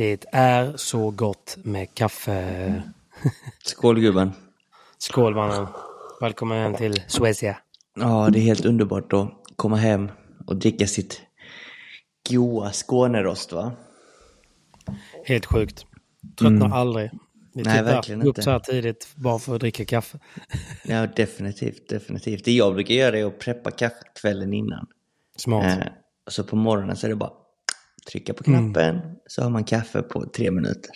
Det är så gott med kaffe. Skål gubben. Skål mannen. Välkommen hem till Suecia. Ja, det är helt underbart att komma hem och dricka sitt goa Skånerost va? Helt sjukt. Tröttnar Mm. aldrig. Vi Nej, verkligen upp inte. så här tidigt bara för att dricka kaffe. Ja, definitivt, definitivt. Det jag brukar göra är att preppa kaffe kvällen innan. Smart. Eh, så på morgonen så är det bara trycka på knappen så har man kaffe på tre minuter.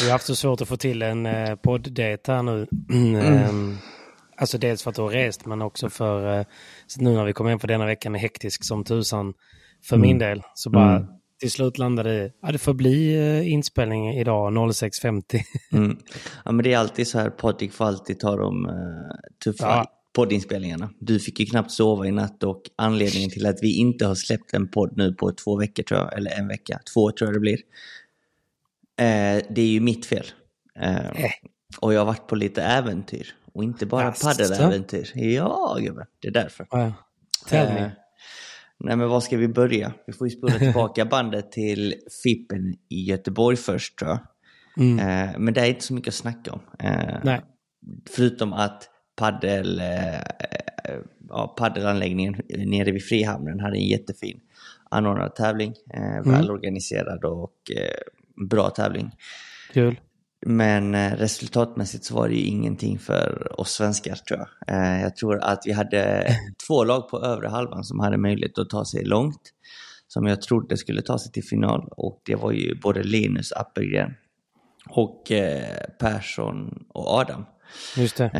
Vi har haft så svårt att få till en eh, podd-date här nu. Mm. ehm, alltså dels för att du har rest men också för eh, nu när vi kom hem för denna veckan är hektisk som tusan för min del. Så bara till slut landade det i, ja det får bli eh, inspelning idag 06.50. Mm. Ja, men det är alltid så här, Patrik får alltid ta de uh, tuffa Ja. Poddinspelningarna. Du fick ju knappt sova i natt och anledningen till att vi inte har släppt en podd nu på två veckor tror jag, eller en vecka, två tror jag det blir. Eh, det är ju mitt fel. Eh, Eh. Och jag har varit på lite äventyr. Och inte bara paddeläventyr. Ja, gubben. Det är därför. Ja. Eh. Nej men var ska vi börja? Vi får ju spola tillbaka bandet till Fippen i Göteborg först tror jag. Mm. Eh, men det är inte så mycket att snacka om. Eh, Nej. Förutom att paddel, eh, ja, paddelanläggningen nere vid Frihamnen hade en jättefin anordnad tävling. Eh, välorganiserad och eh, bra tävling. Kul. Men eh, resultatmässigt så var det ju ingenting för oss svenskar tror jag. Eh, jag tror att vi hade två lag på övre halvan som hade möjlighet att ta sig långt. Som jag trodde skulle ta sig till final och det var ju både Linus Appelgren och eh, Persson och Adam. Just det.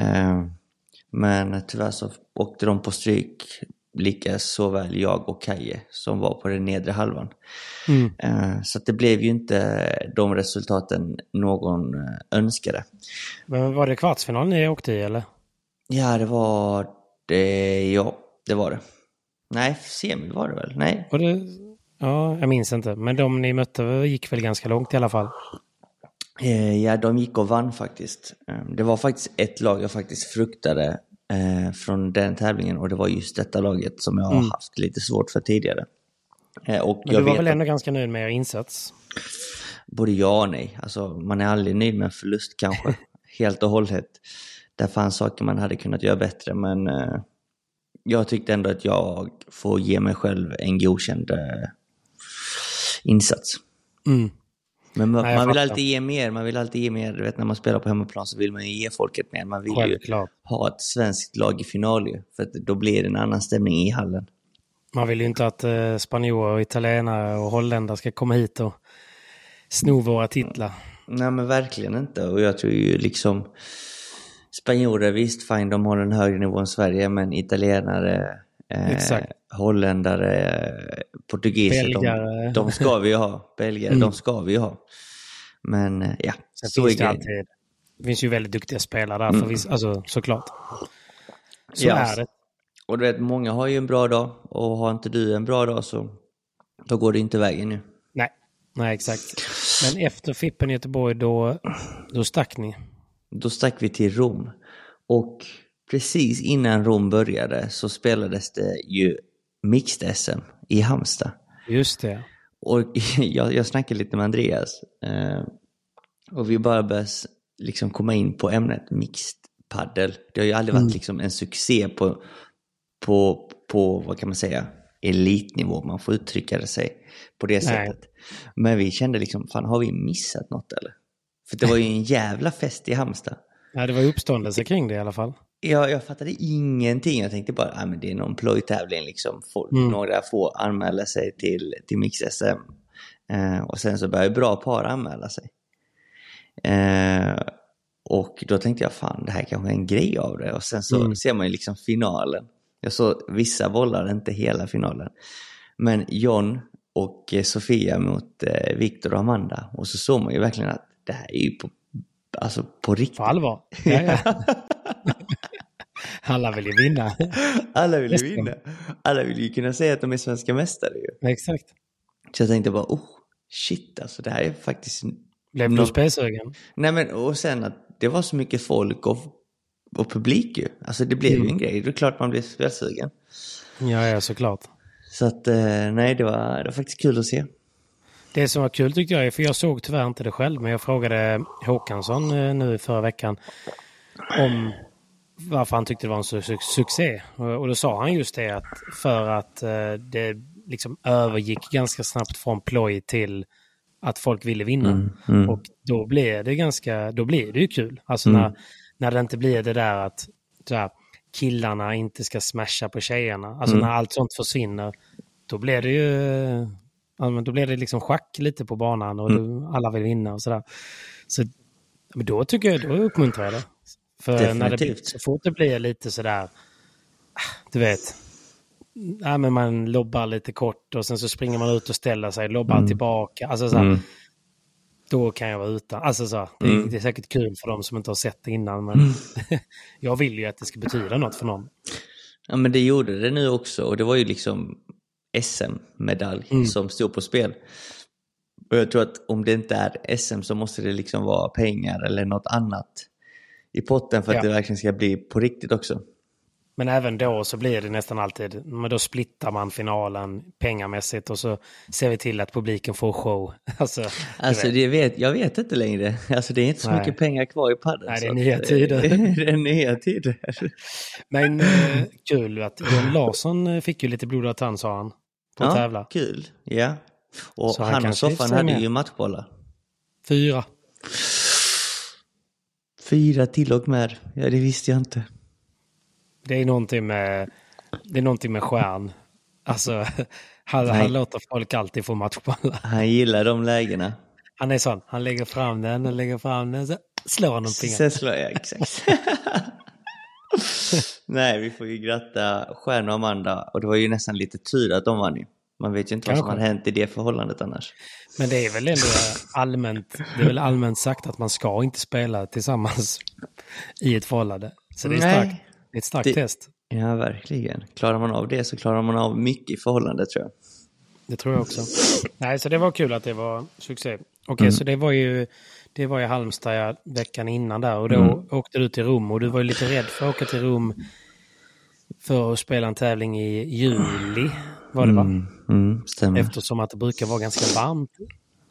Men tyvärr så åkte de på stryk, lika såväl jag och Kaje som var på den nedre halvan. Mm. Eh, så det blev ju inte de resultaten någon eh, önskade. Men var det kvartsfinal ni åkte i eller? Ja, det var det. Ja, det var det. Nej, semi var det väl? Nej. Det... Ja, jag minns inte. Men de ni mötte gick väl ganska långt i alla fall? Eh, ja, de gick och vann faktiskt. Eh, det var faktiskt ett lag jag faktiskt fruktade eh, från den tävlingen och det var just detta laget som jag har haft lite svårt för tidigare. Eh, och Men du var väl att- ändå ganska nöjd med er insats? Både ja och nej. Alltså, man är aldrig nöjd med en förlust kanske. Helt och hållet. Det fanns saker man hade kunnat göra bättre men jag tyckte ändå att jag får ge mig själv en godkänd insats. Mm. Men man, Nej, man vill alltid ge mer. Man vill alltid ge mer. Du vet när man spelar på hemmaplan så vill man ju ge folket mer. Man vill ju Självklart. ha ett svenskt lag i final ju. För att då blir det en annan stämning i hallen. Man vill ju inte att eh, spanjorer, och italienare och holländare ska komma hit och sno våra titlar. Nej men verkligen inte. Och jag tror ju liksom spanjorer, visst fine de håller en högre nivå än Sverige, men italienare, eh, Exakt. Holländare, portugiser, Belgare. de, de ska vi ju ha. Belgare, de ska vi ju ha. Men eh, ja, Sen så finns är det alltid... Det finns ju väldigt duktiga spelare där, för viss, alltså, såklart. Så Ja, är det. Och du vet, många har ju en bra dag och har inte du en bra dag så då går det inte vägen nu. Nej, nej exakt. Men efter Fippen i Göteborg då, då stack ni. Då stack vi till Rom. Och precis innan Rom började så spelades det ju Mixed-SM i Halmstad. Just det. Och jag, jag snackade lite med Andreas. Eh, och vi bara började liksom komma in på ämnet mixed paddel. Det har ju aldrig varit liksom en succé på, på, på, vad kan man säga, elitnivå, om man får uttrycka det sig på det Nej. sättet. Men vi kände liksom, fan har vi missat något eller? För det var ju en jävla fest i Halmstad. Ja, det var uppståndelse kring det i alla fall. Jag, jag fattade ingenting. Jag tänkte bara, ah, men det är någon plojtävling liksom. Mm. Några få anmäla sig till, till Mix-SM. Eh, och sen så började bra par anmäla sig. Eh, och då tänkte jag, fan det här kanske är en grej av det. Och sen så Mm. ser man ju liksom finalen. Jag såg vissa bollar, inte hela finalen. Men John och Sofia mot eh, Viktor och Amanda. Och så såg man ju verkligen att det här är ju på, alltså på riktigt. På allvar. Ja, ja. Alla vill ju vinna. Alla vill ju vinna. Alla vill ju kunna säga att de är svenska mästare ju. Exakt. Så jag tänkte bara, oh, shit alltså det här är faktiskt... Blev du Nå- spelsugen? Nej men och sen att det var så mycket folk och, och publik ju. Alltså det blev ju en grej. Det är klart man blev spelsugen. Ja, ja, såklart. Så att eh, nej, det var, det var faktiskt kul att se. Det som var kul tyckte jag, för jag såg tyvärr inte det själv, men jag frågade Håkansson eh, nu förra veckan om varför han tyckte det var en su su succé. Och, då sa han just det att för att eh, det liksom övergick ganska snabbt från ploj till att folk ville vinna. mm. Och då blir det ganska, då blir det ju kul. Alltså Mm. när, när det inte blir det där att så här, killarna inte ska smasha på tjejerna. Alltså Mm. när allt sånt försvinner, då blir det ju ja, men då blir det liksom schack lite på banan och Mm. alla vill vinna och sådär. Så men då tycker jag, då uppmuntrar jag det. För när det, så fort det blir lite sådär, du vet, ja, men man lobbar lite kort och sen så springer man ut och ställer sig, lobbar tillbaka. Alltså så Mm. då kan jag vara utan. Alltså så, det, är- Mm. det är säkert kul för de som inte har sett det innan, men jag vill ju att det ska betyda något för någon. Ja men det gjorde det nu också och det var ju liksom SM-medalj Mm. som stod på spel. Och jag tror att om det inte är SM så måste det liksom vara pengar eller något annat i potten för att Ja. det verkligen ska bli på riktigt också. Men även då så blir det nästan alltid, men då splittar man finalen pengamässigt och så ser vi till att publiken får show. Alltså, Alltså vet. det vet, jag vet inte längre. Alltså det är inte så Nej. mycket pengar kvar i padden. Nej, det är nya tider. det är nya tider. Men eh, kul att John Larsson eh, fick ju lite blodad tand sa han. På att ja, tävla. kul. Ja. Och Så han och Soffan hade ju matchbollar. Fyra. Fyra till och med. Ja, det visste jag inte. Det är någonting med, det är någonting med stjärn. Alltså, han, Nej. han låter folk alltid få matchbollar. Han gillar de lägena. Han är sån, han lägger fram den och lägger fram den så slår han någonting. Sen slår jag, exakt. Nej, vi får ju gratta Stjärn och Amanda och det var ju nästan lite tur att de vann ju. Man vet ju inte vad som hade hänt i det förhållandet annars. Men det är väl ändå allmänt, det är väl allmänt sagt att man ska inte spela tillsammans i ett förhållande. Så det är, Nej. starkt, det är ett starkt Det- test. Ja, verkligen. Klarar man av det så klarar man av mycket i förhållandet tror jag. Det tror jag också. Nej, så det var kul att det var succé. Okej, så det var ju det var ju Halmstad ja, veckan innan där och då åkte du till Rom och du var ju lite rädd för att åka till Rom för att spela en tävling i juli, var det va? Mm, stämmer. Eftersom att det brukar vara ganska varmt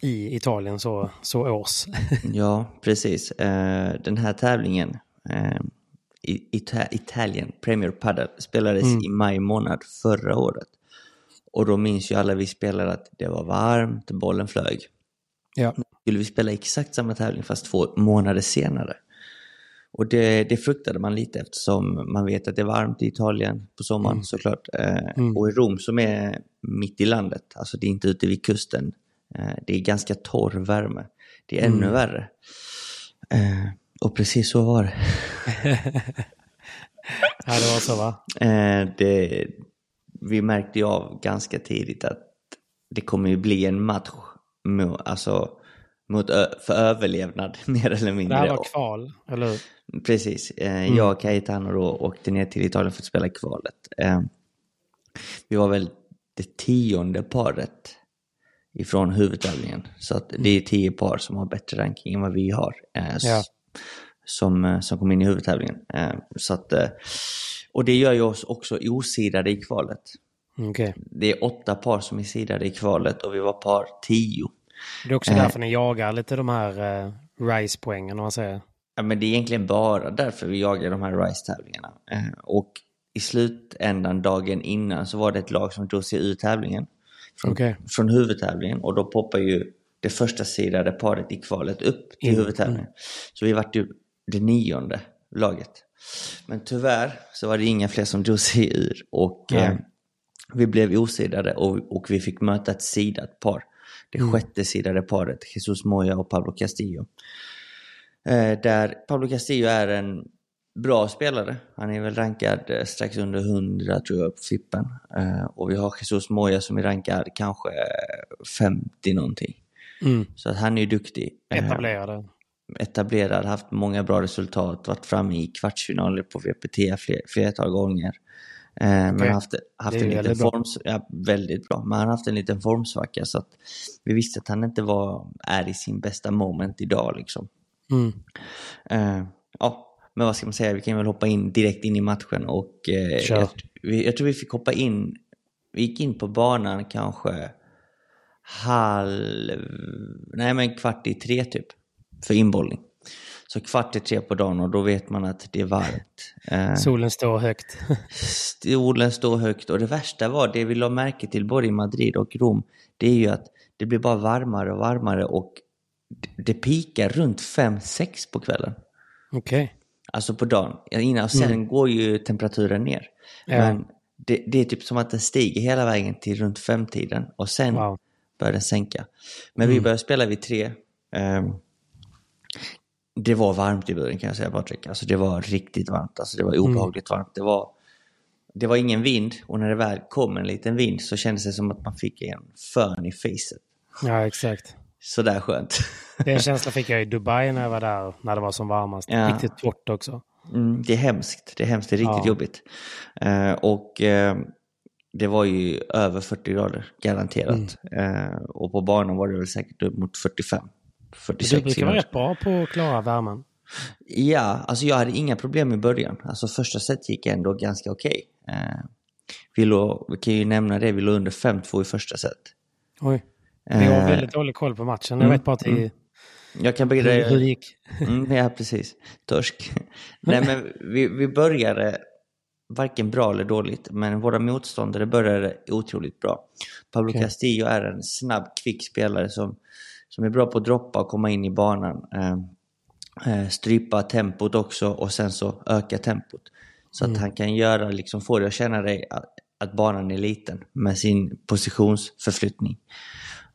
i Italien så, så års. Ja, precis. Eh, den här tävlingen, eh, i Ita- Italien Premier Padel, spelades Mm. i maj månad förra året. Och då minns ju alla vi spelare att det var varmt, bollen flög. ja. Skulle vi spela exakt samma tävling fast två månader senare? Och det, det fruktade man lite eftersom man vet att det är varmt i Italien på sommaren Mm. såklart. Eh, Och i Rom som är mitt i landet, alltså det är inte ute vid kusten. Eh, det är ganska torr värme. Det är ännu Mm. värre. Eh, och precis så var det. ja, det var så va? Det. Vi märkte ju av ganska tidigt att det kommer ju bli en match alltså, mot, för överlevnad mer eller Det mindre. här var kval, eller hur? Precis. Eh, Jag och Cayetano då åkte ner till Italien för att spela kvalet. Eh, vi var väl det tionde paret ifrån huvudtävlingen. Så att det är tio par som har bättre ranking än vad vi har. Eh, Ja. som, eh, som kom in i huvudtävlingen. Eh, så att, och det gör ju oss också osidade i kvalet. Okej. Det är åtta par som är sidade i kvalet och vi var par tio. Det är också Eh. därför ni jagar lite de här uh, RISE-poängen om man säger. Ja, men det är egentligen bara därför vi jagar de här RISE-tävlingarna. Eh, och i slutändan, dagen innan, så var det ett lag som drog sig ur tävlingen. Från, Okej. från huvudtävlingen. Och då poppar ju det första sidade paret i kvalet upp till In. huvudtävlingen. Så vi vart ju det nionde laget. Men tyvärr så var det inga fler som drog sig ur. Och Nej. eh, vi blev osidade och, och vi fick möta ett sidat par. Det Mm. sjätte sidade paret, Jesus Moya och Pablo Castillo. Eh, där Pablo Castillo är en bra spelare. Han är väl rankad eh, strax under 100 tror jag på Fippen. Eh, och vi har Jesus Moya som är rankad kanske eh, 50 någonting. Mm. Så att han är ju duktig. Etablerade. etablerad, haft många bra resultat, varit framme i kvartsfinaler på VPT fler, flertal gånger. Eh, Men Okej. haft, haft en liten väldigt bra. form, ja, väldigt bra, men han har haft en liten formsvacka så att vi visste att han inte var, är i sin bästa moment idag liksom. Mm. Eh, ja, men vad ska man säga, vi kan väl hoppa in direkt in i matchen och Kör. jag, vi, jag tror vi fick hoppa in, vi gick in på banan kanske halv, nej men kvart i tre typ, för inbollning. Så kvart i tre på dagen och då vet man att det är varmt. Eh, Solen står högt. Stolen står högt och det värsta var, det vi la märke till både i Madrid och Rom, det är ju att det blir bara varmare och varmare och det- pikar runt 5-6 på kvällen. Okej. Alltså på dagen. Innan, och sen går ju temperaturen ner. Ja. Men det, det är typ som att den stiger hela vägen till runt femtiden och sen Wow. börjar den sänka. Men vi började spela vid tre. Ehm, det var varmt i början kan jag säga Patrik. Alltså det var riktigt varmt. Alltså det var obehagligt varmt. Det var, det var ingen vind och när det väl kom en liten vind så kändes det som att man fick en fön i facet. Ja, exakt. Sådär skönt. Den känslan fick jag i Dubai när jag var där, när det var som varmast. Ja. Riktigt torrt också. Mm, det är hemskt. Det är hemskt. Det är riktigt Ja. jobbigt. Eh, och eh, det var ju över 40 grader garanterat. Eh, och på banan var det väl säkert upp mot 45. 46 Du brukar vara rätt bra på att klara värmen. Ja, alltså jag hade inga problem i början. Alltså första set gick ändå ganska okej. Eh, vi, låg, vi kan ju nämna det, vi låg under 5-2 i första set. Oj. Vi har Eh, väldigt dålig koll på matchen. Jag vet bara att det, Jag kan börja... hur, hur det gick. Mm, ja, precis. Torsk. Nej, men vi, vi började varken bra eller dåligt, men våra motståndare började otroligt bra. Pablo Okej. Castillo är en snabb, kvick spelare som, som är bra på att droppa och komma in i banan. Eh, eh, strypa tempot också och sen så öka tempot. Så att han kan göra, liksom få dig att känna dig att, att banan är liten med sin positionsförflyttning.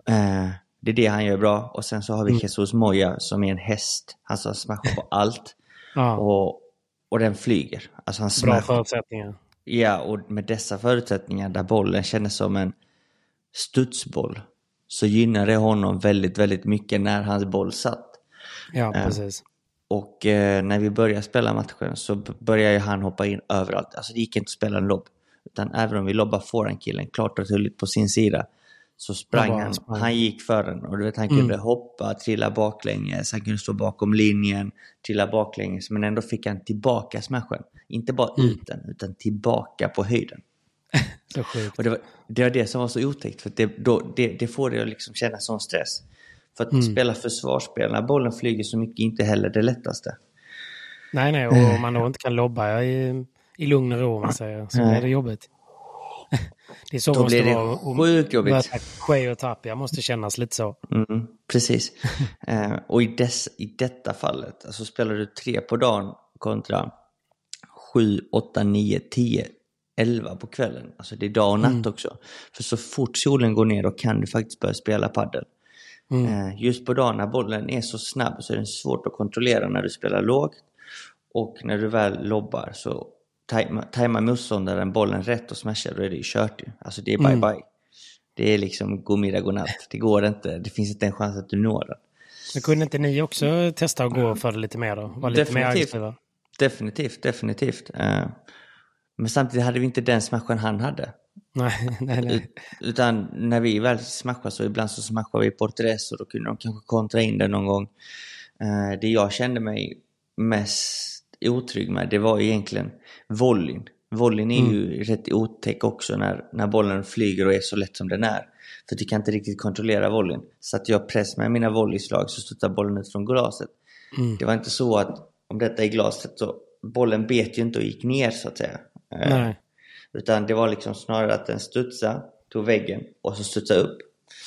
Eh, det är det han gör bra. Och sen så har vi Jesus Moya som är en häst. Han som smashar på allt. Ja, Och, och den flyger. Alltså han bra förutsättningar. Ja, och med dessa förutsättningar där bollen känns som en studsboll så gynnar det honom väldigt, väldigt mycket när hans boll satt. Ja, precis. Och eh, när vi började spela matchen så började han hoppa in överallt. Alltså det gick inte att spela en lobb. Utan även om vi lobbade forehandkillen klart och tydligt på sin sida så sprang han. sprang. Han gick för den och du vet han kunde hoppa, trilla baklänges, han kunde stå bakom linjen, trilla baklänges men ändå fick han tillbaka smashen. Inte bara ut den utan tillbaka på höjden. Så sjukt. Och det var, det var det som var så otäckt för det, då, det, det får dig att liksom känna sån stress. För att spela försvarsspel när bollen flyger så mycket är inte heller det lättaste. Nej, nej, och om man då inte kan lobba i, i lugn och ro, man säger, så Nej. blir det jobbigt. Det är så Då måste blir det vara sjukt jobbigt. Quay och Tapia. måste kännas lite så. Mm, precis. eh, och i, dess, i detta fallet, alltså spelar du tre på dagen kontra sju, åtta, nio, tio, elva på kvällen. Alltså det är dag och natt också. För så fort solen går ner då kan du faktiskt börja spela paddel. Eh, just på dagen när bollen är så snabb så är den svårt att kontrollera när du spelar lågt. Och när du väl lobbar så tajma- tajmar motståndaren bollen rätt och smashar då är det ju kört ju. Alltså det är bye bye. Det är liksom god middag, god natt. Det går inte. Det finns inte en chans att du når den. Men kunde inte ni också testa att gå för det lite mer då? Vara lite mer Definitivt. aggressiva? definitivt, definitivt. Men samtidigt hade vi inte den smashen han hade. Nej, nej, nej. Utan när vi väl smashar så ibland så smashar vi Portres och då kunde de kanske kontra in det någon gång. Eh, det jag kände mig mest otrygg med det var egentligen volleyn. Volleyn är ju mm. rätt otäck också när, när bollen flyger och är så lätt som den är. För du kan inte riktigt kontrollera volleyn. Så att jag press med mina volleyslag så studsar bollen ut från glaset. Mm. Det var inte så att om detta är glaset så bollen bet ju inte och gick ner så att säga. Eh, Nej. Utan det var liksom snarare att den studsade, tog väggen och så studsade upp.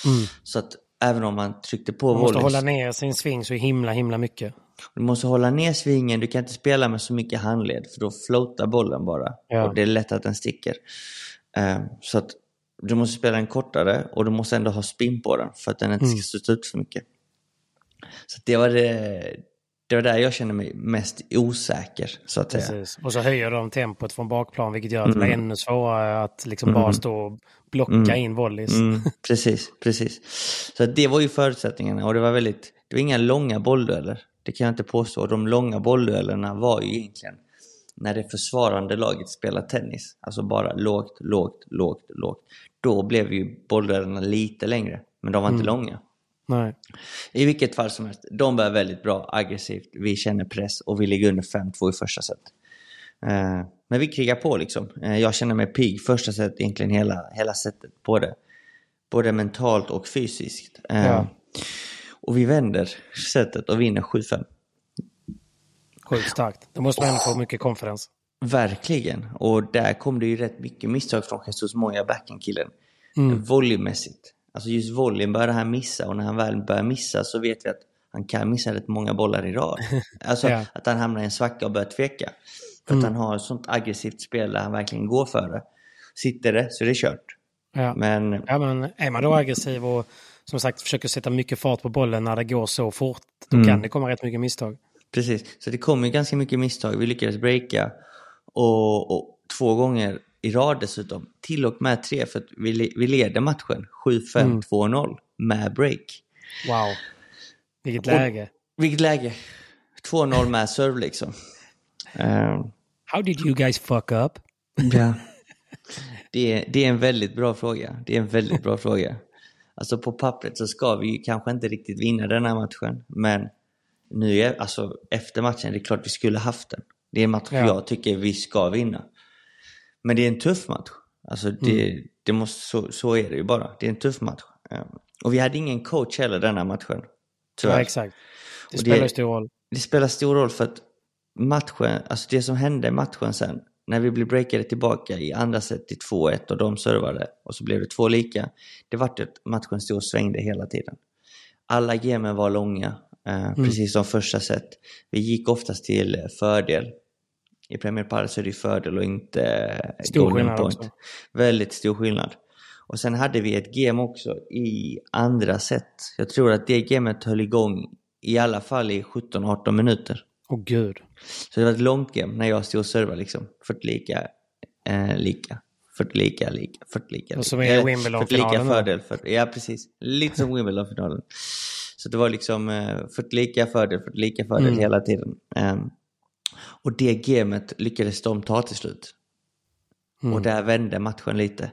Mm. Så att även om man tryckte på Man måste hålla ner sin sving så himla himla mycket. Du måste hålla ner svingen, du kan inte spela med så mycket handled för då floatar bollen bara. Ja. Och det är lätt att den sticker. Um, så att du måste spela den kortare och du måste ändå ha spin på den för att den inte ska mm. studsa ut för mycket. Så det var det, det var där jag kände mig mest osäker. Så att Precis. Säga. Och så höjer de tempot från bakplan vilket gör att mm. det blir ännu svårare att liksom mm. bara stå och blocka mm. in volleys. Mm. Precis, precis. Så det var ju förutsättningarna och det var väldigt, det var inga långa bolldueller. Det kan jag inte påstå. De långa bollduellerna var ju egentligen när det försvarande laget spelar tennis. Alltså bara lågt, lågt, lågt, lågt. Då blev ju bollduellerna lite längre, men de var inte mm. långa. Nej. I vilket fall som helst, de bär väldigt bra aggressivt. Vi känner press och vi ligger under 5-2 i första set. Uh, men vi krigar på liksom. Uh, jag känner mig pigg första set, egentligen hela, hela setet. Både, både mentalt och fysiskt. Uh, ja. Och vi vänder setet och vinner 7-5. Sjukt starkt. Då måste man ändå få mycket konferens. Verkligen. Och där kom det ju rätt mycket misstag från Jesus Moya, backhandkillen. Mm. Volleymässigt. Alltså just volleyn börjar han missa och när han väl börjar missa så vet vi att han kan missa rätt många bollar i rad. Alltså ja. att han hamnar i en svacka och börjar tveka. För mm. att han har ett sånt aggressivt spel där han verkligen går för det. Sitter det så är det kört. Ja. Men... ja, men är man då aggressiv och som sagt försöker sätta mycket fart på bollen när det går så fort, då mm. kan det komma rätt mycket misstag. Precis, så det kommer ganska mycket misstag. Vi lyckades breaka och, och två gånger i rad dessutom. Till och med tre, för att vi, vi leder matchen 7-5, mm. 2-0 med break. Wow, vilket läge. Och, vilket läge. 2-0 med serve liksom. Um, How did you guys fuck up? ja. Det är, det är en väldigt bra fråga. Det är en väldigt bra fråga. Alltså på pappret så ska vi ju kanske inte riktigt vinna den här matchen, men nu är, alltså efter matchen, det är klart vi skulle haft den. Det är en match ja. jag tycker vi ska vinna. Men det är en tuff match. Alltså det, mm. det måste, så, så är det ju bara. Det är en tuff match. Och vi hade ingen coach heller denna matchen. Tyvärr. Ja, exakt. Det spelar det, stor roll. Det spelar stor roll för att matchen, alltså det som hände i matchen sen, när vi blev breakade tillbaka i andra set till 2-1 och de servade och så blev det två lika. Det vart att matchen stod och svängde hela tiden. Alla gemen var långa, eh, mm. precis som första set. Vi gick oftast till fördel. I Premier Padel så är det fördel och inte stor golden point. Också. Väldigt stor skillnad. Och sen hade vi ett game också i andra set. Jag tror att det gamet höll igång i alla fall i 17-18 minuter. Åh oh, gud. Så det var ett långt game när jag stod och servade liksom. 40 lika, eh, lika. 40 lika, lika, 40 lika. Och så är det Wimbledon-finalen. lika fördel. För, ja, precis. Lite som Wimbledon-finalen. Så det var liksom eh, 40 lika fördel, 40 lika fördel mm. hela tiden. Um, och det gamet lyckades de ta till slut. Mm. Och där vände matchen lite.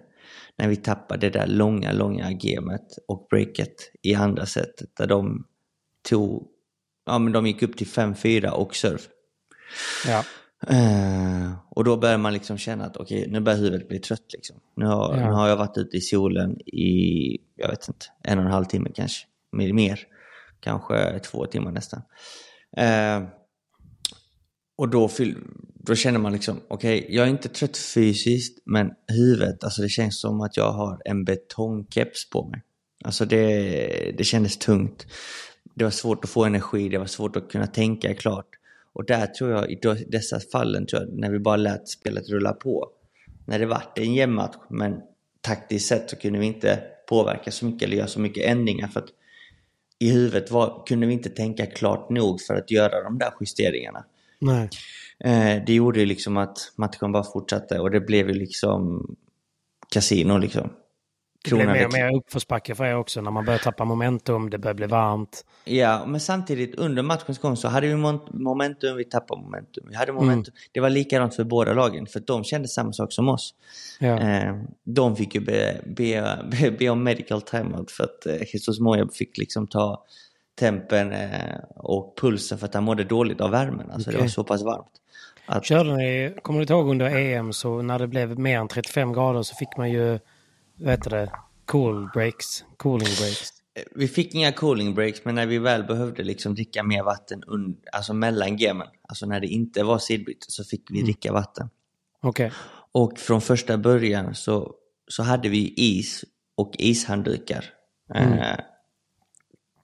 När vi tappade det där långa, långa gamet och breaket i andra set. Där de tog ja, men de gick upp till 5-4 och surf. Ja. Uh, och då börjar man liksom känna att okej, okay, nu börjar huvudet bli trött. Liksom. Nu, har, ja. nu har jag varit ute i solen i, jag vet inte, en och en halv timme kanske. Mer, mer. Kanske två timmar nästan. Uh, och då, då känner man liksom, okej, okay, jag är inte trött fysiskt, men huvudet, alltså det känns som att jag har en betongkeps på mig. Alltså det, det kändes tungt det var svårt att få energi, det var svårt att kunna tänka klart. Och där tror jag, i dessa fallen, tror jag, när vi bara lät spelet rulla på. När det vart en jämn match, men taktiskt sett så kunde vi inte påverka så mycket eller göra så mycket ändringar för att i huvudet var, kunde vi inte tänka klart nog för att göra de där justeringarna. Nej. Eh, det gjorde ju liksom att matchen bara fortsatte och det blev ju liksom kasino liksom. Det blir mer och mer uppförsbacke för er också när man börjar tappa momentum, det börjar bli varmt. Ja, men samtidigt under matchens gång så hade vi momentum, vi tappade momentum. Vi hade momentum. Mm. Det var likadant för båda lagen, för de kände samma sak som oss. Ja. Eh, de fick ju be, be, be, be om medical timeout för att eh, Jesus Moya fick liksom ta tempen eh, och pulsen för att han mådde dåligt av värmen. Alltså okay. det var så pass varmt. Att... Körde ni, kommer du ihåg under EM så när det blev mer än 35 grader så fick man ju, vad heter det, cool breaks, cooling breaks? Eh, vi fick inga cooling breaks men när vi väl behövde liksom dricka mer vatten under, alltså mellan gamen, alltså när det inte var sidbyte så fick vi mm. dricka vatten. Okej. Okay. Och från första början så, så hade vi is och ishanddukar. Mm. Eh,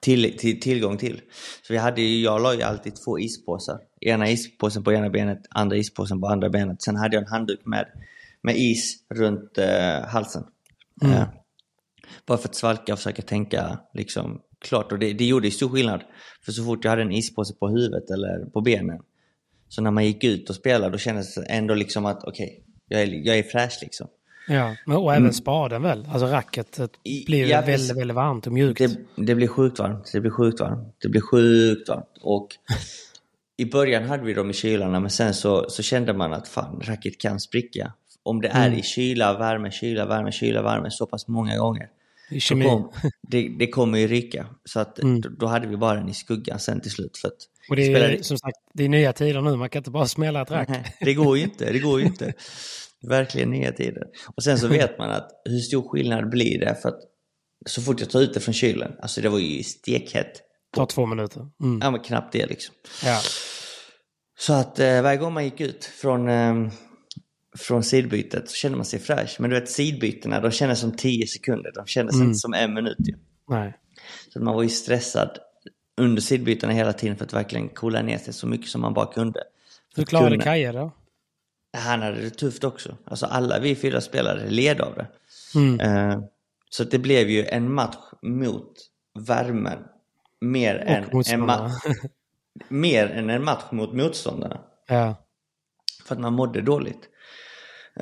till, till, tillgång till. Så vi hade jag la ju alltid två ispåsar. Ena ispåsen på ena benet, andra ispåsen på andra benet. Sen hade jag en handduk med, med is runt eh, halsen. Mm. Eh, bara för att svalka och försöka tänka liksom klart. Och det, det gjorde ju stor skillnad. För så fort jag hade en ispåse på huvudet eller på benen. Så när man gick ut och spelade då kändes det ändå liksom att okej, okay, jag, är, jag är fräsch liksom. Ja, och även mm. spaden väl? Alltså racket blir ja, väldigt, väldigt varmt och mjukt. Det, det, blir sjukt varmt. Det blir sjukt varmt. Det blir sjukt varmt. Och i början hade vi dem i kylarna men sen så, så kände man att fan, racket kan spricka. Om det är mm. i kyla, värme, kyla, värme, kyla, värme så pass många gånger. I kemi. Kom, det, det kommer ju ryka. Så att mm. då, då, hade vi bara den i skuggan sen till slut. För att och det är spelade... som sagt, det är nya tider nu. Man kan inte bara smälla ett rack. det går ju inte. Det går ju inte. Verkligen nya tider. Och sen så vet man att hur stor skillnad blir det för att så fort jag tar ut det från kylen, alltså det var ju stekhett. Tar två minuter. Mm. Ja men knappt det liksom. Ja. Så att eh, varje gång man gick ut från, eh, från sidbytet så kände man sig fräsch. Men du vet sidbytena, de kändes som tio sekunder. De kändes mm. inte som en minut ju. Nej. Så man var ju stressad under sidbytena hela tiden för att verkligen coola ner sig så mycket som man bara kunde. Hur klarade Kaja då? Han hade det tufft också. Alltså alla vi fyra spelare led av det. Mm. Uh, så det blev ju en match mot värmen. Mer än, en ma mer än en match mot motståndarna. Ja. För att man mådde dåligt.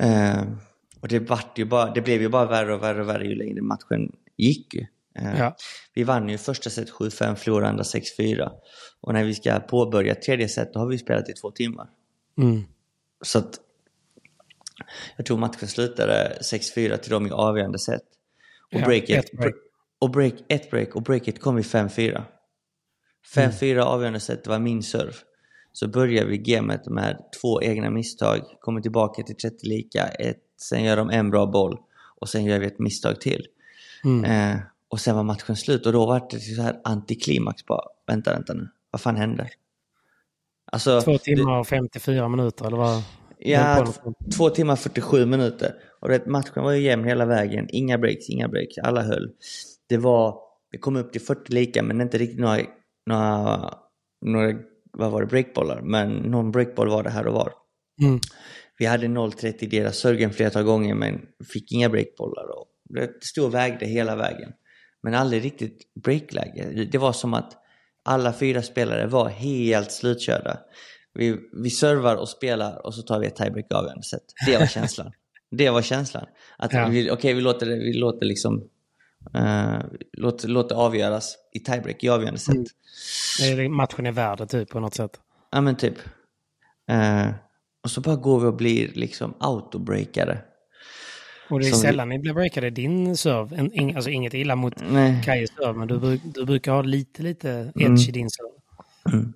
Uh, och det, vart ju bara, det blev ju bara värre och värre och värre ju längre matchen gick. Uh, ja. Vi vann ju första set 7-5, förlorade andra 6-4. Och när vi ska påbörja tredje set då har vi spelat i två timmar. Mm. Så att jag tror matchen slutade 6-4 till dem i avgörande set. Och ja, breaket, ett break. och break, ett break och breaket kom i 5-4. 5-4 mm. avgörande set, det var min serve. Så börjar vi gamet med två egna misstag, kommer tillbaka till 30 lika, ett, sen gör de en bra boll och sen gör vi ett misstag till. Mm. Eh, och sen var matchen slut och då var det så här antiklimax bara, vänta, vänta nu, vad fan hände? Alltså, Två timmar och 54 minuter eller vad? Ja, två timmar 47 minuter. Och vet, matchen var ju jämn hela vägen. Inga breaks, inga breaks. Alla höll. Det var, vi kom upp till 40 lika men inte riktigt några, några, några vad var det, breakbollar. Men någon breakboll var det här och var. Mm. Vi hade 0-30 deras Sörgen flertal gånger men fick inga breakbollar. Och det stod och vägde hela vägen. Men aldrig riktigt breakläge. Det var som att alla fyra spelare var helt slutkörda. Vi, vi servar och spelar och så tar vi ett tiebreak avgörande sätt. Det var känslan. det var känslan. Att ja. vi, okay, vi låter vi låter liksom uh, låt, låt det avgöras i tiebreak i avgörande sätt. Mm. Matchen är värd typ på något sätt. Ja men typ. Uh, och så bara går vi och blir liksom autobreakare. Och det är sällan vi... ni blir breakade din serve. En, in, alltså inget illa mot Kajes serve, men du, du brukar ha lite, lite edge mm. i din serve. Mm.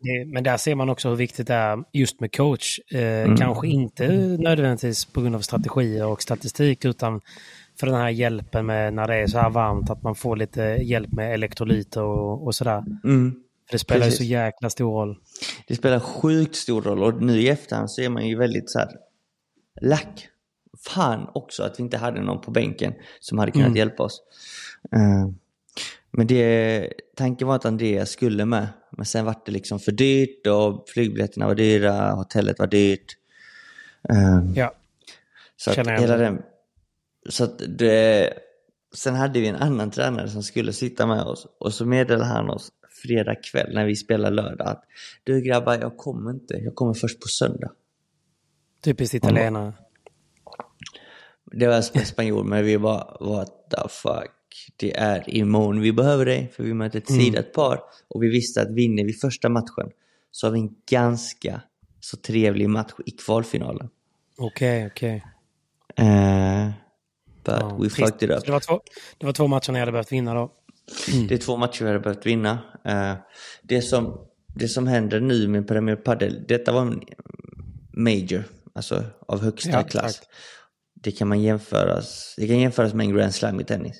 Det, men där ser man också hur viktigt det är just med coach. Eh, mm. Kanske inte nödvändigtvis på grund av strategier och statistik utan för den här hjälpen med när det är så här varmt att man får lite hjälp med elektrolyter och, och sådär. Mm. För det spelar ju så jäkla stor roll. Det spelar sjukt stor roll och nu i efterhand så är man ju väldigt så här lack. Fan också att vi inte hade någon på bänken som hade kunnat mm. hjälpa oss. Uh, men det, tanken var att Andreas skulle med. Men sen var det liksom för dyrt och flygbiljetterna var dyra, hotellet var dyrt. Um, ja, så att hela den, så att det, Sen hade vi en annan tränare som skulle sitta med oss och så meddelade han oss fredag kväll när vi spelar lördag att du grabbar, jag kommer inte, jag kommer först på söndag. Typiskt italienare. Det var sp- spanjor, men vi bara what the fuck. Det är imorgon vi behöver dig, för vi möter ett sidat par. Och vi visste att vinner vi första matchen så har vi en ganska så trevlig match i kvalfinalen. Okej, okej. Eh, but Ja, we trist. fucked it Så up. Det var, två, det var två matcher ni hade behövt vinna då. Det är två matcher vi hade behövt vinna. Eh, det, som, det som händer nu med Premier Padel, detta var en major, alltså av högsta Ja, klass. exakt. Det kan man jämföras, det kan jämföras med en Grand Slam i tennis.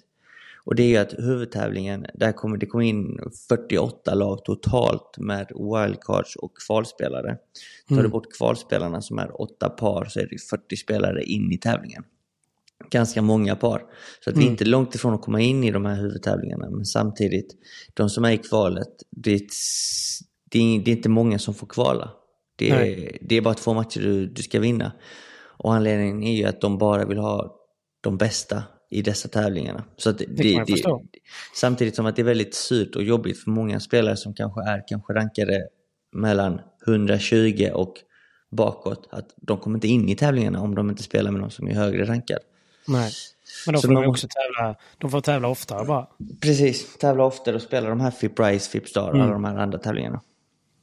Och det är ju att huvudtävlingen, där kommer det kommer in 48 lag totalt med wildcards och kvalspelare. Tar Mm. du bort kvalspelarna som är åtta par så är det 40 spelare in i tävlingen. Ganska många par. Så att vi är Mm. inte långt ifrån att komma in i de här huvudtävlingarna. Men samtidigt, de som är i kvalet, det är, det är, det är inte många som får kvala. Det är, det är bara två matcher du, du ska vinna. Och anledningen är ju att de bara vill ha de bästa i dessa tävlingarna. Så det, jag förstå. samtidigt som att det är väldigt surt och jobbigt för många spelare som kanske är kanske rankade mellan 120 och bakåt. Att de kommer inte in i tävlingarna om de inte spelar med någon som är högre rankad. Nej. Men då Så får de också tävla, de får tävla oftare bara. Precis, tävla oftare och spela de här FIP Prize, FIP Star och Mm. alla de här andra tävlingarna.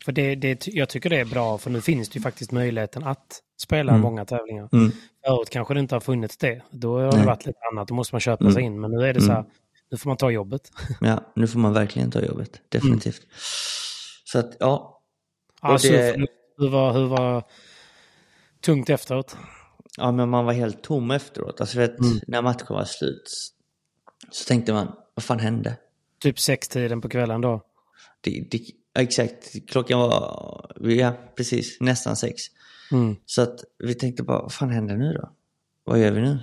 För det, det, jag tycker det är bra, för nu finns det ju faktiskt möjligheten att spela Mm. många tävlingar. Mm. Förut kanske det inte har funnits det. Då har det Nej. varit lite annat, då måste man köpa Mm. sig in. Men nu är det så här, nu får man ta jobbet. Ja, nu får man verkligen ta jobbet. Definitivt. Så att, ja. Ja, Och så det- hur, var, hur var tungt efteråt? Ja, men man var helt tom efteråt. Alltså, vet, när matchen var slut så tänkte man, vad fan hände? Typ sextiden på kvällen då? Det, det, exakt, klockan var, ja precis, nästan sex. Mm. Så att vi tänkte bara, vad fan händer nu då? Vad gör vi nu?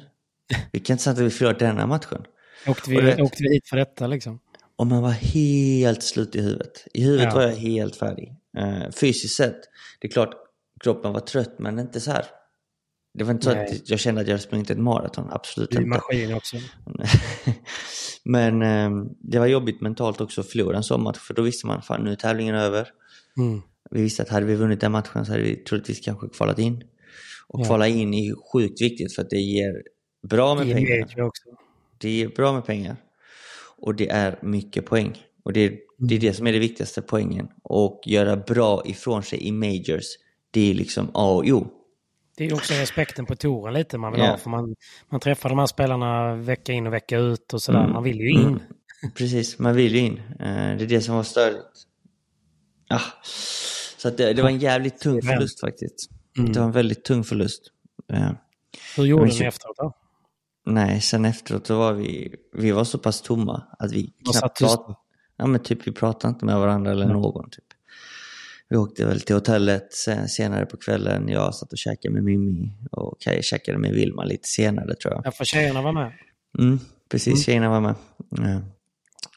Vi kan inte säga att vi förlorar denna matchen. Åkte, vi, vet- åkte vi hit för detta liksom? Och man var helt slut i huvudet. I huvudet Ja. var jag helt färdig. Uh, fysiskt sett, det är klart kroppen var trött men inte så här. Det var inte så Nej. att jag kände att jag sprungit ett maraton, absolut Du är inte. maskin också. men eh, det var jobbigt mentalt också att förlora en sån match för då visste man fan nu är tävlingen över. Mm. Vi visste att hade vi vunnit den matchen så hade vi troligtvis kanske kvalat in. Och Ja. kvala in är sjukt viktigt för att det ger bra med I pengar. också. Det ger bra med pengar. Och det är mycket poäng. Och det är, det är det som är det viktigaste poängen. Och göra bra ifrån sig i majors. Det är liksom A och O. Det är också respekten på touren lite man vill Ja. ha. För man, man träffar de här spelarna vecka in och vecka ut och sådär. Mm. Man vill ju in. Precis, man vill ju in. Eh, Det är det som var störigt. Ah. Så att det, det var en jävligt tung förlust faktiskt. Mm. Det var en väldigt tung förlust. Eh, Hur gjorde ni efteråt då? Nej, sen efteråt så var vi, vi var så pass tomma att vi knappt pratade. Ja men typ vi pratade inte med varandra eller någon typ. Vi åkte väl till hotellet sen, senare på kvällen. Jag satt och käkade med Mimmi och Kaj käkade med Vilma lite senare tror jag. Ja, för tjejerna var med. Mm, precis, tjejerna var med. Ja.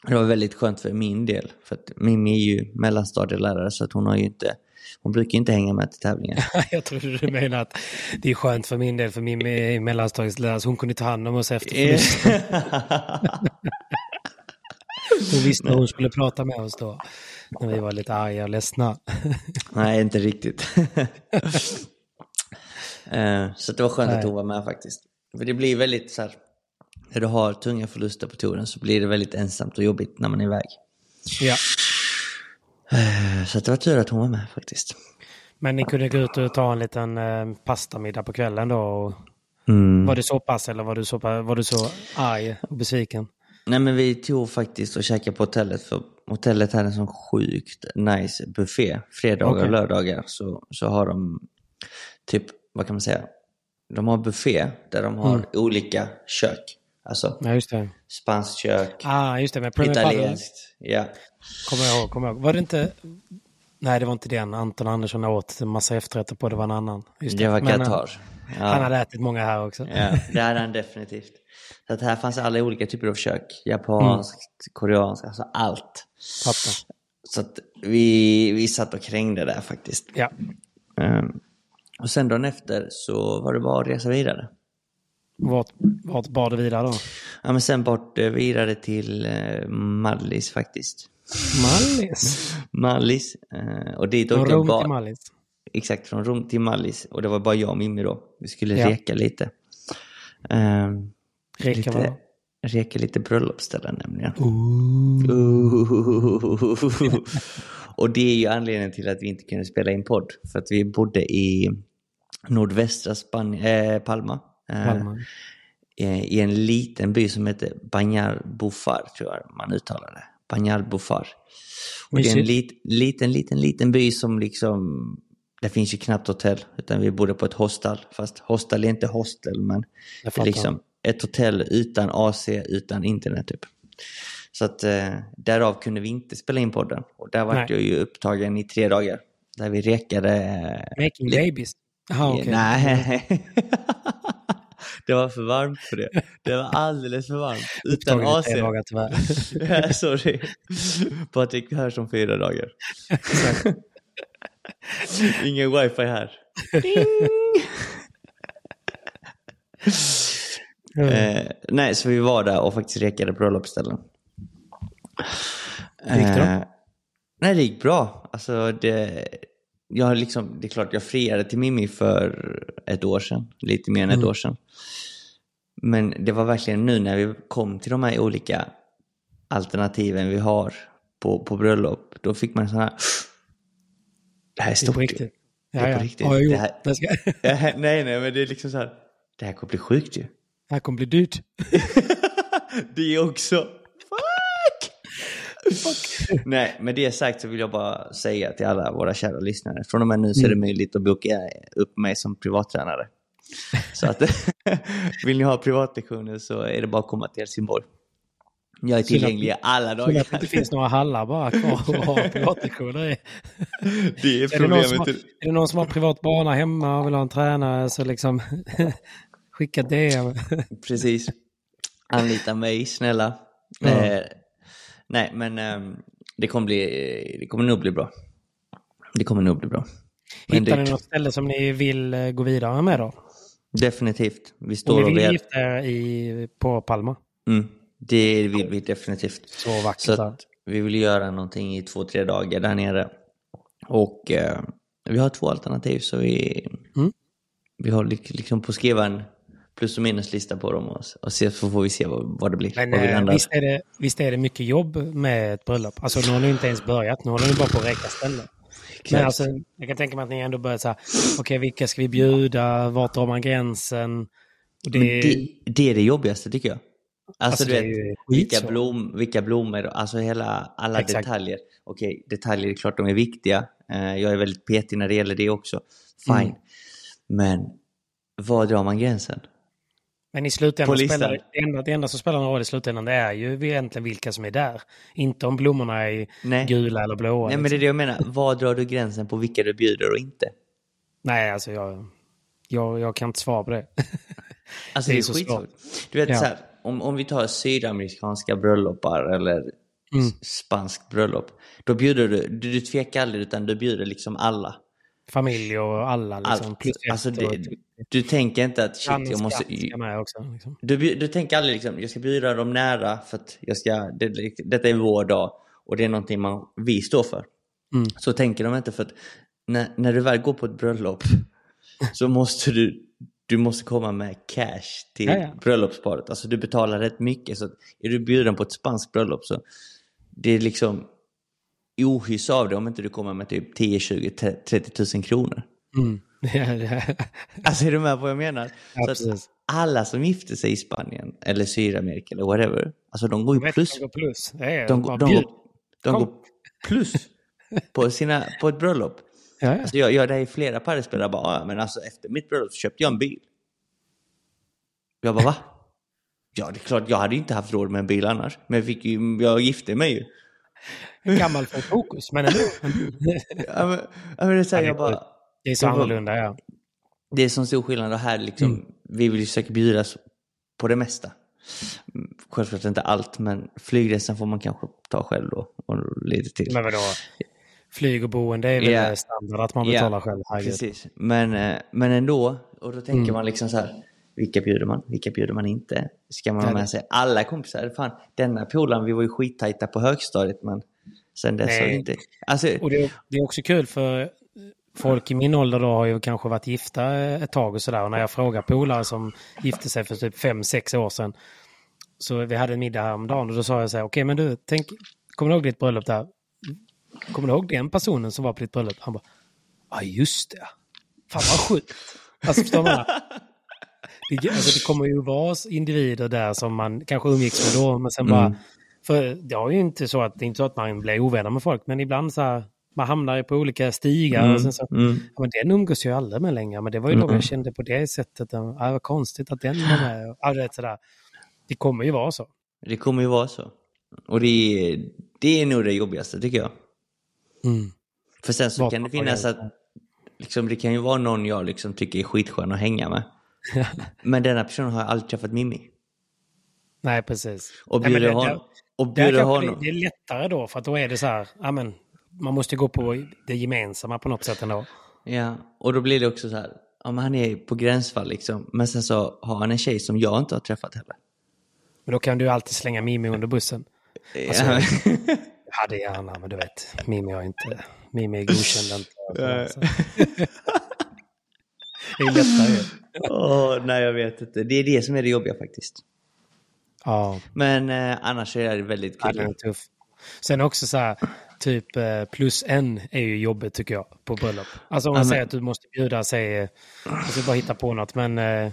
Det var väldigt skönt för min del. För att Mimmi är ju mellanstadielärare så att hon har ju inte, hon brukar inte hänga med till tävlingar. Jag trodde du menade att det är skönt för min del, för min är mellanstadieslärare, så hon kunde ta hand om oss efter förlusten. Hon visste hur hon skulle prata med oss då. När vi var lite arga och ledsna. Nej, inte riktigt. Eh, så det var skönt Nej. att hon var med faktiskt. För det blir väldigt så här, när du har tunga förluster på touren så blir det väldigt ensamt och jobbigt när man är iväg. Ja. Eh, Så det var tur att hon var med faktiskt. Men ni kunde gå ut och ta en liten eh, pastamiddag på kvällen då. Och Mm. var det så pass eller var du så, var du så arg och besviken? Nej men vi tog faktiskt och käkade på hotellet för hotellet hade en sån sjukt nice buffé. Fredagar och Okej. lördagar så, så har de typ, vad kan man säga? De har buffé där de har Mm. olika kök. Alltså Ja, det. spanskt kök, Ah, just det. Men italienskt. Ja. kommer jag ihåg. Kommer jag ihåg. Var det inte... Nej, det var inte den. Anton Andersson åt en massa efterrätter på. Det var en annan. Just Det var Men, Qatar. Han Ja, hade ätit många här också. ja, det hade han definitivt. Så att här fanns alla olika typer av kök. Japanskt, koreanskt, alltså allt. Fattar. Så att vi, vi satt och krängde där faktiskt. Ja. Ehm, och sen dagen efter så var det bara att resa vidare. Vart, vart bar det vidare då? Ja, men sen bort eh, vidare till eh, Mallis faktiskt. Mallis. Mallis. Eh, och dit åkte jag bara... Mallis. Exakt, från Rom till Mallis. Och det var bara jag och Mimmi då. Vi skulle Ja. reka lite. Um, Reka lite, vad? Reka lite bröllopsställen nämligen. Ooh. Och det är ju anledningen till att vi inte kunde spela in podd. För att vi bodde i nordvästra Spanien, eh, Palma. Eh, Palma. eh, I en liten by som heter Banyar Bufar, tror jag man uttalar det. Banyar Bufar. Och det är en lit, liten, liten, liten by som liksom... Det finns ju knappt hotell, utan vi bodde på ett hostel. Fast hostel är inte hostel, men det är liksom ett hotell utan AC, utan internet typ. Så att eh, därav kunde vi inte spela in podden. Och där var Nej. jag ju upptagen i tre dagar. Där vi rekade... eh, Making babies. Jaha, okej. Nej. det var för varmt för det. Det var alldeles för varmt. Utan Upptagen AC. tre dagar tyvärr. Ja, Sorry. Patrik hör som fyra dagar. Ingen wifi här. Eh, nej, så vi var där och faktiskt rekade bröllopsställen. Hur gick det då? Eh, nej, det gick bra. Alltså, det, jag liksom, det är klart, jag friade till Mimmi för ett år sedan. Lite mer än ett Mm. år sedan. Men det var verkligen nu när vi kom till de här olika alternativen vi har på, på bröllop. Då fick man sån här... Det här är Det är stort. på riktigt. Det Ja, är ja. på riktigt. Jag Det här- Det, nej, nej, men det är liksom så här. Det här kommer bli sjukt ju. det här kommer bli dyrt. det också. Fuck! Nej, med det sagt så vill jag bara säga till alla våra kära lyssnare. Från och med nu så är det möjligt att boka upp mig som privattränare. Så att vill ni ha privatlektioner så är det bara att komma till Helsingborg. Jag är Synd att- tillgänglig alla Synd att det dagar. inte finns några hallar bara kvar att ha privatlektioner i. Det är Är det, någon som problemet. har, är det någon som har privat bana hemma och vill ha en tränare så liksom skicka DM. Precis. Anlita mig, snälla. Ja. Eh, nej, men ehm, det, kommer bli, det kommer nog bli bra. Det kommer nog bli bra. Men Hittar ni något ställe som ni vill eh, gå vidare med då? Definitivt. Vi står och vill vet. gifta er i, på Palma. Mm, det vill vi definitivt. Så vackert Så vi vill göra någonting i två, tre dagar där nere. Och eh, vi har två alternativ så vi, Mm. vi har lik- liksom på att skriva en plus och minuslista på dem och, och se, så får vi se vad, vad det blir. Men vi eh, visst, är det, visst är det mycket jobb med ett bröllop? Alltså nu har ni inte ens börjat, nu håller ni bara på att räcka ställen. Men alltså, jag kan tänka mig att ni ändå börjar så här, okej vilka ska vi bjuda, vart drar man gränsen? Det, det, det är det jobbigaste tycker jag. Alltså, Alltså, du det vet, vilka, blom, vilka blommor, alltså hela, alla Exakt. detaljer. Okej, detaljer är klart de är viktiga. Eh, jag är väldigt petig när det gäller det också. Fine. Mm. Men var drar man gränsen? Men i slutändan spelar det, det, enda, det enda som spelar någon roll i slutändan det är ju egentligen vilka som är där. Inte om blommorna är Nej. gula eller blåa. Nej, men det liksom. är det jag menar. Var drar du gränsen på vilka du bjuder och inte? Nej, alltså jag, jag, jag kan inte svara på det. Alltså Det det är är, så skitsvårt. Du vet Ja. så här, om, om vi tar sydamerikanska bröllopar eller Mm. s- spanskt bröllop. Då bjuder du, du, du tvekar aldrig utan du bjuder liksom alla. Familj och alla liksom. Allt. Alltså och det, du tänker inte att shit, jag måste... också. Liksom. Du, du tänker aldrig liksom, jag ska bjuda dem nära för att jag ska, det, detta är vår dag och det är någonting man, vi står för. Mm. Så tänker de inte för att när, när du väl går på ett bröllop så måste du, du måste komma med cash till Ja, ja. bröllopsparet. Alltså du betalar rätt mycket. Så är du bjuden på ett spanskt bröllop så det är liksom ohyss av det om inte du kommer med typ 10, 20, 30 000 kronor. Mm. Alltså är du med på vad jag menar? Ja, så att alla som gifter sig i Spanien eller Sydamerika eller whatever, alltså de går ju plus. de går plus. De, de, går, de Kom. går plus på, sina, på ett bröllop. Ja, ja. Alltså jag, jag det är flera paddelspelare bara, ja, men alltså efter mitt bröllop så köpte jag en bil. Jag bara, va? Ja, det är klart, jag hade inte haft råd med en bil annars. Men jag, fick ju, jag gifte mig ju. En gammal Ford Focus, men ändå. Ja, men, ja, men det, är så här, jag bara. Det är så annorlunda, ja. det är som stor skillnad och här liksom, Mm. vi vill ju försöka bjudas på det mesta. Självklart inte allt, men flygresan får man kanske ta själv då och lite till. Men vadå? Flyg och boende är väl Ja. standard att man betalar själv. Herregud. Precis, men, eh, men ändå, och då tänker Mm. man liksom så här, vilka bjuder man, vilka bjuder man inte? Ska man ha med sig alla kompisar? Fan, denna polaren, vi var ju skittajta på högstadiet, men sen dess har vi inte... Alltså, Och det, det är också kul för, folk i min ålder då har ju kanske varit gifta ett tag och sådär. Och när jag frågar polare som gifte sig för typ fem sex år sedan. Så vi hade en middag häromdagen och då sa jag så här, okej okay, men du, tänk, kommer du ihåg ditt bröllop där? Kommer du ihåg den personen som var på ditt bröllop? Han bara, ja just det. Fan vad sjukt. Alltså förstår man? Det, alltså, det kommer ju vara individer där som man kanske umgicks med då, men sen bara... Mm. För det är ju inte så att det är inte så att man blir ovänner med folk, men ibland så här, man hamnar ju på olika stigar. Mm. Och sen så, mm. ja, men den umgås jag aldrig med längre, men det var ju mm. de jag kände på det sättet. Ja, vad konstigt att den var med. Ja, det, sådär. det kommer ju vara så. Det kommer ju vara så. Och det det är nog det jobbigaste tycker jag. Mm. För sen så Var kan det finnas att liksom, det kan ju vara någon jag liksom tycker är skitskön att hänga med. men denna personen har aldrig träffat Mimmi. Nej, precis. Och bjuder Nej, honom... Och bjuder honom. Det, är lättare då, för att då är det så här, ja men, man måste gå på det gemensamma på något sätt ändå. Ja, och då blir det också så här, ja men han är på gränsfall liksom, men sen så har han en tjej som jag inte har träffat heller. Men då kan du alltid slänga Mimmi under bussen. Alltså, ja. hade gärna, men du vet, Mimmi har inte, Mimmi är godkänd inte. Det är lättare. Oh, nej, jag vet inte. Det är det som är det jobbiga faktiskt. Ja. Men eh, annars är det väldigt kul. Ja, det är tuff. Sen också så här, typ eh, plus en är ju jobbigt tycker jag på bröllop. Alltså om man ja, säger att du måste bjuda, säg, jag ska bara hitta på något, men eh,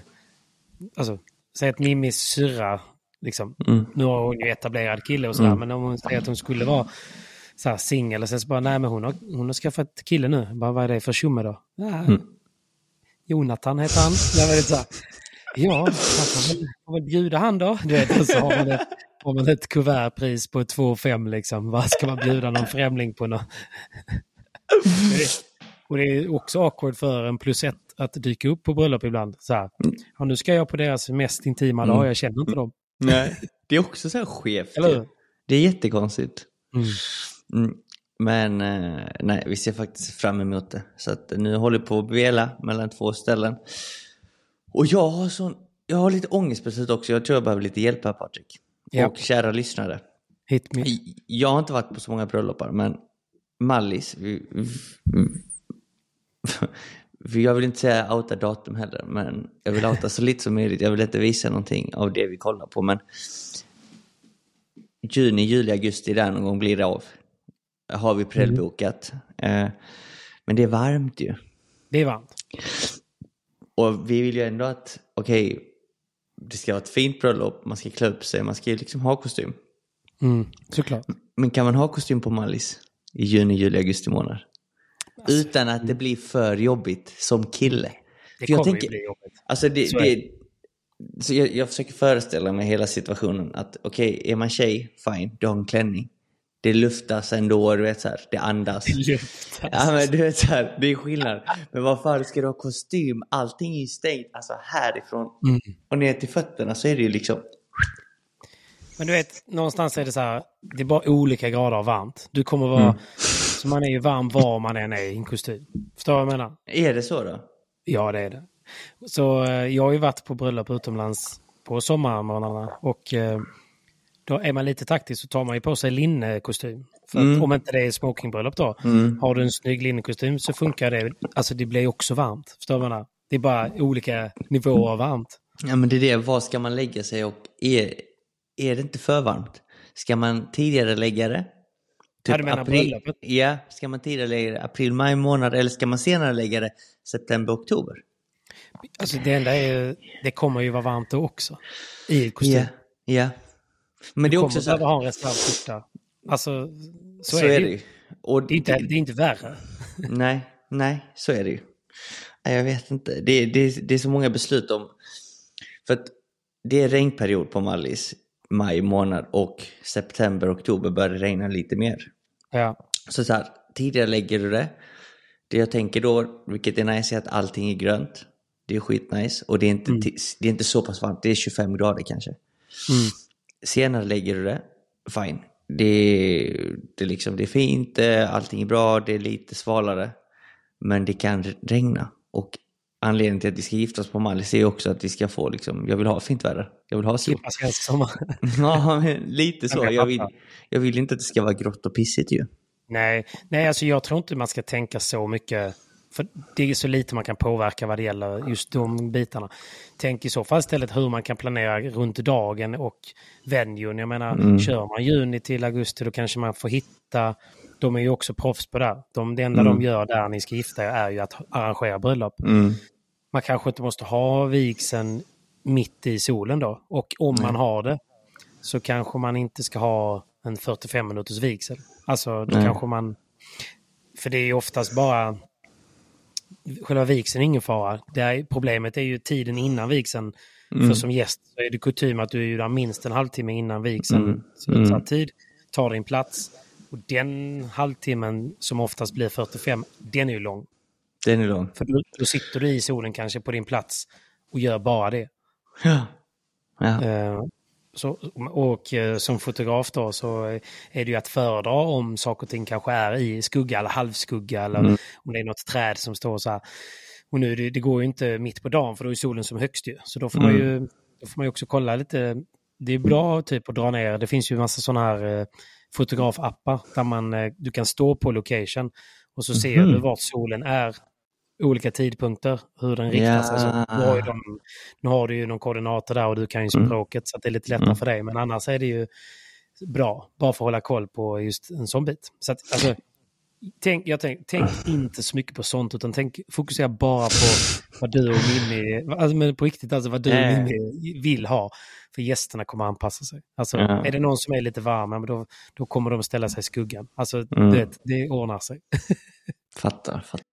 alltså, säg att Mimis syrra, liksom, mm. nu har hon ju etablerad kille och sådär, mm. men om hon säger att hon skulle vara så singel och sen så bara, nej men hon har, hon har skaffat kille nu, bara vad är det för tjomme då? Ja, mm. Jonathan heter han. Jag vet så här, ja, man får väl, bjuda han då. Du vet, så har man ett, har man ett kuvertpris på 2,5 liksom. Vad ska man bjuda någon främling på? Någon? Och det är också awkward för en plus ett att dyka upp på bröllop ibland. Så här, ja, nu ska jag på deras mest intima dag, mm. jag känner inte dem. Nej, det är också så här skevt. Eller? Det är jättekonstigt. Mm. Mm. Men eh, nej, vi ser faktiskt fram emot det. Så att nu håller jag på att vela mellan två ställen. Och jag har, sån, jag har lite ångest på också. Jag tror jag behöver lite hjälp här Patrik. Ja. Och kära lyssnare. Hit me. Jag har inte varit på så många bröllopar, men Mallis, vi, vi, jag vill inte säga outa datum heller, men jag vill outa så lite som möjligt. Jag vill inte visa någonting av det vi kollar på, men juni, juli, augusti, där någon gång blir det av. Har vi prellbokat. Mm. men det är varmt ju. Det är varmt. Och vi vill ju ändå att, okej, okay, det ska vara ett fint bröllop, man ska klä upp sig, man ska ju liksom ha kostym. Mm, såklart. Men kan man ha kostym på Mallis i juni, juli, augusti månad? Alltså, Utan att det blir för jobbigt som kille. Det för kommer tänker, ju bli jobbigt. Alltså det, så det, så jag, jag försöker föreställa mig hela situationen att okej, okay, är man tjej, fine, du har en klänning det luftas ändå, du vet så här, det andas. Det luftas. Ja men du vet så här, det är skillnad. Men vad fan ska du ha kostym? Allting är ju stängt, alltså härifrån mm. och ner till fötterna så är det ju liksom... Men du vet, någonstans är det så här, det är bara olika grader av varmt. Du kommer vara, mm. Så man är ju varm var man än är i en kostym. Förstår du vad jag menar? Är det så då? Ja det är det. Så eh, jag har ju varit på bröllop utomlands på sommarmånaderna och eh, då är man lite taktisk så tar man ju på sig linnekostym. För mm. om inte det är smokingbröllop då, mm. har du en snygg linnekostym så funkar det. Alltså det blir också varmt. Förstår du vad Det är bara olika nivåer av varmt. Ja men det är det, var ska man lägga sig och är, är det inte för varmt? Ska man tidigare lägga det? Typ ja, du menar april, bröllopet? Ja, ska man tidigare lägga det april, maj månad eller ska man senare lägga det september, oktober? Alltså det enda är det kommer ju vara varmt då också. I kostym. Ja, ja. Men det är också så att... ha en reservskjorta. Alltså, så, så är, är det ju. Och det, är inte, det är inte värre. Nej, nej, så är det ju. Jag vet inte. Det, det, det är så många beslut om... För att det är regnperiod på Mallis maj månad och september, oktober börjar det regna lite mer. Ja. Så, så här, tidigare lägger du det. Det jag tänker då, vilket är nice, är att allting är grönt. Det är skitnice och det är inte, mm. det är inte så pass varmt. Det är 25 grader kanske. Mm. Senare lägger du det, fine. Det, det, liksom, det är fint, eh, allting är bra, det är lite svalare. Men det kan regna. Och anledningen till att vi ska gifta oss på Mallis är också att vi ska få, liksom, jag vill ha fint väder. Jag vill ha sol. ja, men lite så. Jag vill, jag vill inte att det ska vara grått och pissigt ju. Nej, nej alltså jag tror inte man ska tänka så mycket. för det är så lite man kan påverka vad det gäller just de bitarna. Tänk i så fall istället hur man kan planera runt dagen och venuen. Jag menar, mm. kör man juni till augusti då kanske man får hitta de är ju också proffs på det. De, det enda mm. de gör där ni ska gifta er är ju att arrangera bröllop. Mm. Man kanske inte måste ha vigseln mitt i solen då. Och om man har det så kanske man inte ska ha en 45 minuters vigsel. Alltså då Nej. kanske man... För det är ju oftast bara... Själva vigseln är ingen fara. Det är, problemet är ju tiden innan vigseln. Mm. För som gäst så är det kutym att du är där minst en halvtimme innan vigseln mm. slutsatt mm. tid. Tar din plats. Och den halvtimmen som oftast blir 45, den är ju lång. Den är lång. För då, då sitter du i solen kanske på din plats och gör bara det. Ja. ja. Uh, så, och uh, som fotograf då så är det ju att föredra om saker och ting kanske är i skugga eller halvskugga eller mm. om det är något träd som står så här. Och nu det, det går ju inte mitt på dagen för då är solen som högst ju. Så då får mm. man ju då får man ju också kolla lite. Det är bra typ att dra ner. Det finns ju massa sådana här uh, fotografappar där man, eh, du kan stå på location och så ser mm. du vart solen är olika tidpunkter, hur den riktar yeah. sig. Så nu, har de, nu har du ju någon koordinater där och du kan ju mm. språket mm. så det är lite lättare mm. för dig. Men annars är det ju bra, bara för att hålla koll på just en sån bit. Så att, alltså, tänk, jag tänk, tänk inte så mycket på sånt utan tänk, fokusera bara på vad du och Mimmi, alltså, men på riktigt alltså vad du och Mimmi vill ha. För gästerna kommer anpassa sig. Alltså, ja. Är det någon som är lite varm, då, då kommer de ställa sig i skuggan. Alltså, mm. det, det ordnar sig. fattar, fattar.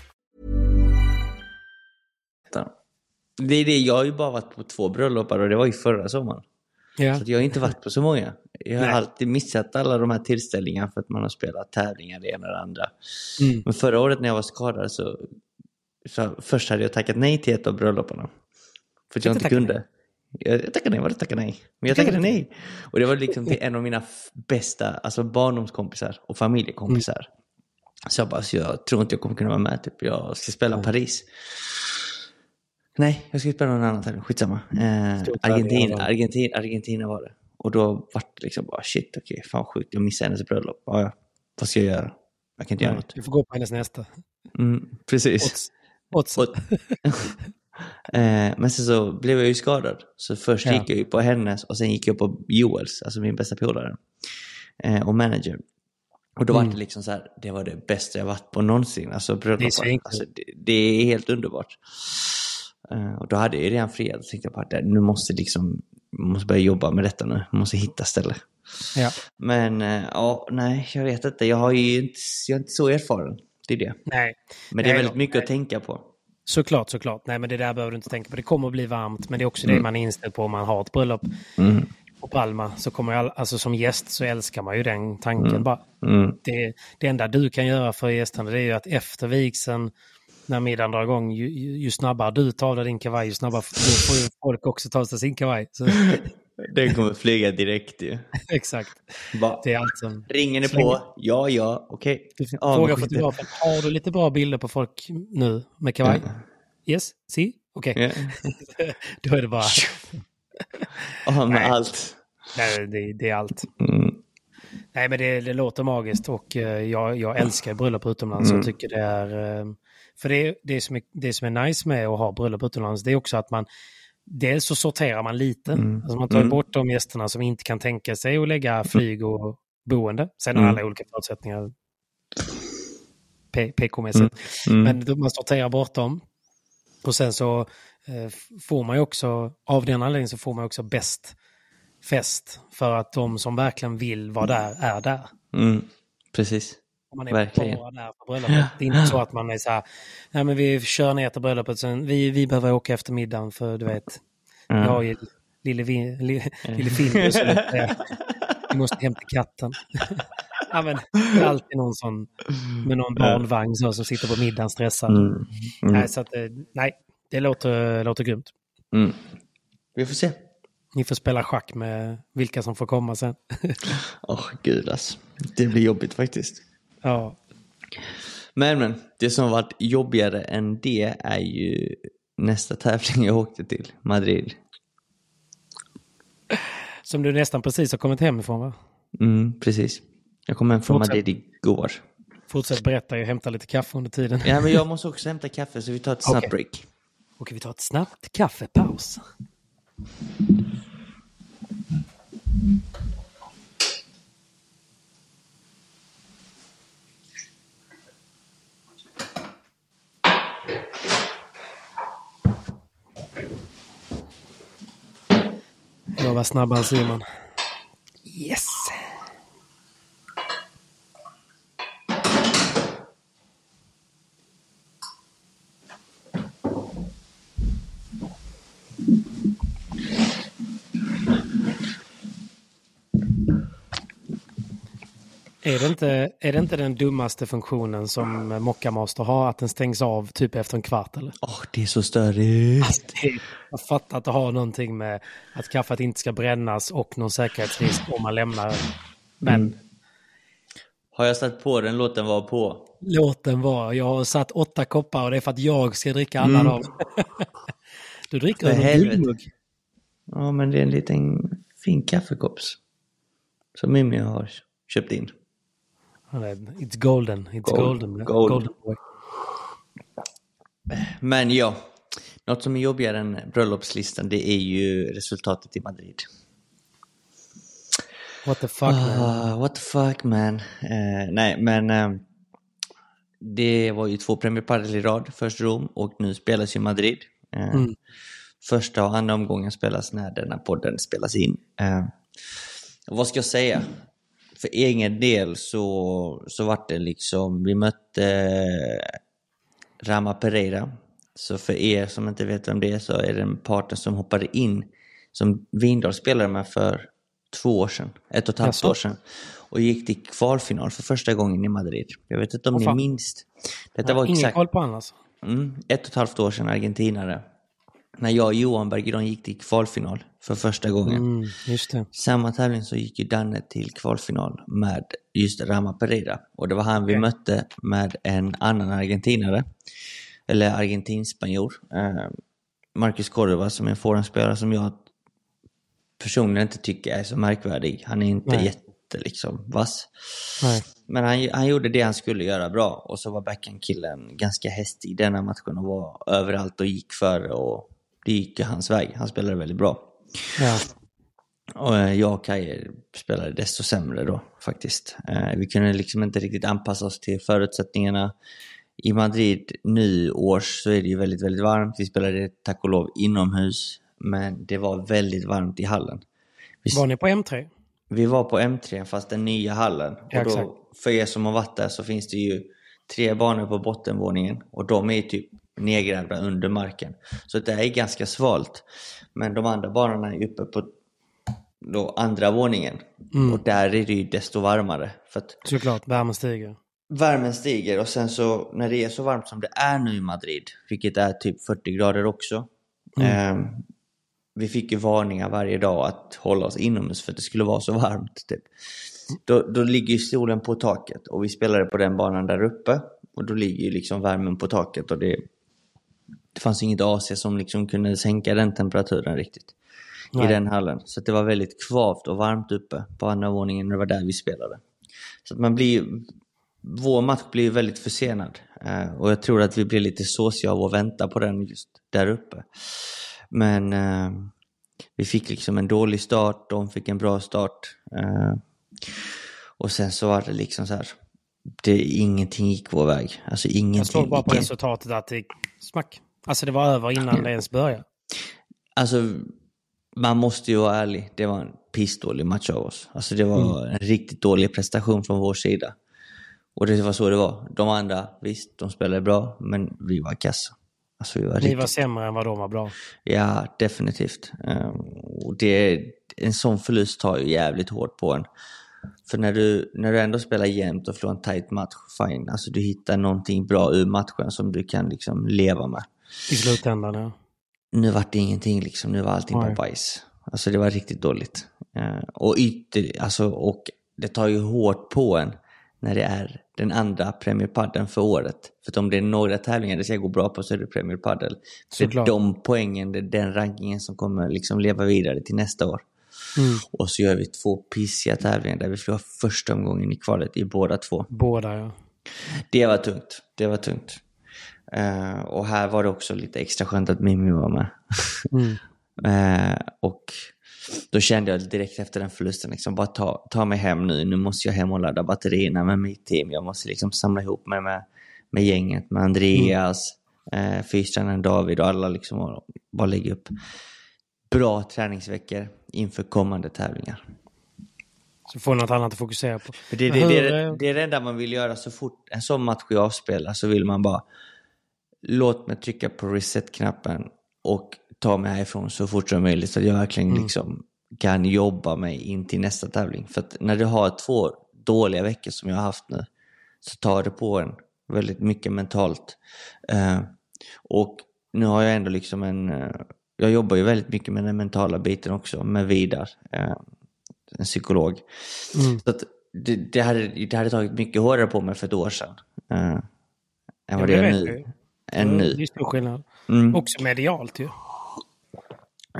Det är det, jag har ju bara varit på två bröllop och det var ju förra sommaren. Ja. Så jag har inte varit på så många. Jag har Nej. alltid missat alla de här tillställningarna för att man har spelat tävlingar det ena och det andra. Mm. Men förra året när jag var skadad så, så först hade jag tackat nej till ett av bröllopen. För att jag inte kunde. Nej. Jag, jag tackade nej, vadå tackade nej? Men jag tackade nej. Och det var liksom till en av mina bästa alltså barndomskompisar och familjekompisar. Mm. Så jag bara, så jag tror inte jag kommer kunna vara med. Typ. Jag ska spela mm. Paris. Nej, jag ska spela någon annan tävling. Skitsamma. Eh, Argentina, Argentina, Argentina var det. Och då var det liksom bara shit, okej, okay, fan sjukt, jag missade hennes bröllop. Ja, ja, vad ska jag göra? Jag kan inte Nej, göra något. Du får gå på hennes nästa. Mm, precis. Odds. Eh, men sen så blev jag ju skadad. Så först ja. gick jag ju på hennes och sen gick jag på Joels, alltså min bästa polare. Eh, och manager. Och då mm. var det liksom så här, det var det bästa jag varit på någonsin. Alltså bröllopet. Alltså, det, det är helt underbart. Uh, och då hade jag redan friat och tänkte bara att nu måste liksom, måste börja jobba med detta nu. Jag måste hitta ställe. Ja. Men uh, ja, nej, jag vet inte. Jag, har ju inte, jag är inte så erfaren. Det är det. Nej. Men det är väldigt mycket nej. att tänka på. Såklart, såklart. Nej, men det där behöver du inte tänka på. Det kommer att bli varmt, men det är också mm. det man är inställd på om man har ett bröllop. Mm. På Palma, så kommer jag, alltså som gäst så älskar man ju den tanken mm. bara. Mm. Det, det enda du kan göra för gästerna det är ju att efter vigseln när middagen drar igång, ju, ju snabbare du tar av din kavaj, ju snabbare får ju folk också ta sig sin kavaj. Så... Den kommer flyga direkt ju. Exakt. Bara, det är allt som... Ringer ni på? Ja, ja, okej. Okay. Fråga fotografen, har du lite bra bilder på folk nu med kavaj? Ja. Yes, see? Okej. Okay. Yeah. Då är det bara... Ja, med Nej. allt. Nej, det, det är allt. Mm. Nej, men det, det, låter magiskt och uh, jag, jag älskar bröllop utomlands. Mm. Jag tycker det är... För det, det, som är, det som är nice med att ha bröllop utomlands det är också att man Dels så sorterar man lite. Mm. Alltså man tar mm. bort de gästerna som inte kan tänka sig att lägga mm. flyg och boende. Sen har mm. alla olika förutsättningar. PK-mässigt. Mm. Mm. Men man sorterar bort dem. Och sen så eh, får man ju också, av den anledningen så får man också bäst fest. För att de som verkligen vill vara där är där. Mm. Precis. Man är Verkligen. bara där på bröllopet. Det är inte så att man är så här, nej men vi kör ner till bröllopet, sen vi, vi behöver åka efter middagen för du vet, mm. har ju lille, lille, lille Findus, vi måste hämta katten. ja, men, det är alltid någon sån med någon barnvagn så, som sitter på middagen stressad. Mm. Mm. Nej, så att, eh, nej, det låter, låter grymt. Mm. Vi får se. Ni får spela schack med vilka som får komma sen. Åh, oh, gud alltså. Det blir jobbigt faktiskt. Ja. Men, men, det som varit jobbigare än det är ju nästa tävling jag åkte till, Madrid. Som du nästan precis har kommit hem ifrån va? Mm, precis. Jag kom hem från Fortsätt. Madrid igår. Fortsätt berätta, jag hämtar lite kaffe under tiden. Ja, men jag måste också hämta kaffe så vi tar ett snabbt okay. break. Okej, vi tar ett snabbt kaffepaus. Jag var snabbare än Simon. Yes! Är det, inte, är det inte den dummaste funktionen som Mockamaster har, att den stängs av typ efter en kvart eller? Åh, oh, det är så störigt. Alltså, jag fattar att det har någonting med att kaffet inte ska brännas och någon säkerhetsrisk om man lämnar. Men... Mm. Har jag satt på den, låt den vara på. Låt den vara. Jag har satt åtta koppar och det är för att jag ska dricka alla mm. dem. du dricker en guldmugg. Ja, men det är en liten fin kaffekopp. Som Mimmi har köpt in. It's golden. It's Gold. golden. Gold. golden boy. Men ja, något som är jobbigare än bröllopslistan det är ju resultatet i Madrid. What the fuck man? Uh, what the fuck man? Uh, nej, men uh, det var ju två premiärparer i rad. Först Rom och nu spelas ju Madrid. Uh, mm. Första och andra omgången spelas när denna podden spelas in. vad ska jag säga? För egen del så, så vart det liksom, vi mötte eh, Rama Pereira. Så för er som inte vet vem det är så är det en partner som hoppade in som Vindal spelade med för två år sedan, ett och ett halvt år sedan. Och gick till kvalfinal för första gången i Madrid. Jag vet inte om oh, ni minns. Detta var ingen koll på honom alltså? Mm, ett och ett halvt år sedan, argentinare när jag och Johan Bergeron gick till kvalfinal för första gången. Mm. Samma tävling så gick ju Danne till kvalfinal med just Rama Pereira. Och det var han vi okay. mötte med en annan argentinare. Eller argentinspanjor. Eh, Marcus Cordova som är en forehandspelare som jag personligen inte tycker är så märkvärdig. Han är inte Nej. jätte liksom vass. Nej. Men han, han gjorde det han skulle göra bra och så var backhand-killen ganska hästig i denna matchen och var överallt och gick före och det gick hans väg. Han spelade väldigt bra. Ja. Och eh, jag och Kaje spelade desto sämre då faktiskt. Eh, vi kunde liksom inte riktigt anpassa oss till förutsättningarna. I Madrid nu års så är det ju väldigt, väldigt varmt. Vi spelade tack och lov inomhus, men det var väldigt varmt i hallen. Vi... Var ni på M3? Vi var på M3, fast den nya hallen. Ja, och då, för er som har varit där så finns det ju tre banor på bottenvåningen och de är typ nedgrävda under marken. Så det är ganska svalt. Men de andra banorna är uppe på då andra våningen. Mm. Och där är det ju desto varmare. För att Såklart, värmen stiger. Värmen stiger och sen så när det är så varmt som det är nu i Madrid, vilket är typ 40 grader också. Mm. Eh, vi fick ju varningar varje dag att hålla oss inomhus för att det skulle vara så varmt. Typ. Då, då ligger stolen på taket och vi spelade på den banan där uppe. Och då ligger ju liksom värmen på taket och det det fanns inget AC som liksom kunde sänka den temperaturen riktigt Nej. i den hallen. Så det var väldigt kvavt och varmt uppe på andra våningen när det var där vi spelade. Så att man blir, vår match blir väldigt försenad eh, och jag tror att vi blir lite såsiga av att vänta på den just där uppe. Men eh, vi fick liksom en dålig start, de fick en bra start. Eh, och sen så var det liksom så här, det, ingenting gick vår väg. Alltså ingenting. Jag såg bara på resultatet att det smack. Alltså det var över innan det ens började. Alltså, man måste ju vara ärlig. Det var en pissdålig match av oss. Alltså det var en riktigt dålig prestation från vår sida. Och det var så det var. De andra, visst, de spelade bra, men vi var kassa. Alltså vi var riktigt... var sämre än vad de var bra. Ja, definitivt. Ehm, och det, en sån förlust tar ju jävligt hårt på en. För när du, när du ändå spelar jämnt och får en tight match, fine. Alltså du hittar någonting bra ur matchen som du kan liksom leva med. I slutändan, ja. Nu var det ingenting liksom, nu var allting Nej. bara bajs. Alltså det var riktigt dåligt. Eh, och ytter, alltså, och det tar ju hårt på en när det är den andra Premier för året. För om det är några tävlingar det ska gå bra på så är det Premier Padel. För Såklart. de poängen, det är den rankingen som kommer liksom leva vidare till nästa år. Mm. Och så gör vi två pissiga tävlingar där vi förlorar första omgången i kvalet i båda två. Båda, ja. Det var tungt. Det var tungt. Eh, och här var det också lite extra skönt att Mimmi var med. Mm. Eh, och då kände jag direkt efter den förlusten, liksom, bara ta, ta mig hem nu. Nu måste jag hem och ladda batterierna med mitt team. Jag måste liksom samla ihop mig med, med gänget, med Andreas, eh, fystränaren David och alla. Liksom, och bara lägga upp bra träningsveckor inför kommande tävlingar. Så får något annat att fokusera på. För det, det, det, eh, det är det enda man vill göra så fort en sån match är avspelad så vill man bara låt mig trycka på reset-knappen och ta mig härifrån så fort som möjligt så att jag verkligen Mm. liksom kan jobba mig in till nästa tävling. För att när du har två dåliga veckor som jag har haft nu så tar det på en väldigt mycket mentalt. Eh, och nu har jag ändå liksom en... eh, jag jobbar ju väldigt mycket med den mentala biten också med Vidar, eh, en psykolog. Mm. Så att det, det, hade, det hade tagit mycket hårdare på mig för ett år sedan. än vad det vet nu. Än Det nu. är stor skillnad. Mm. Också medialt ju.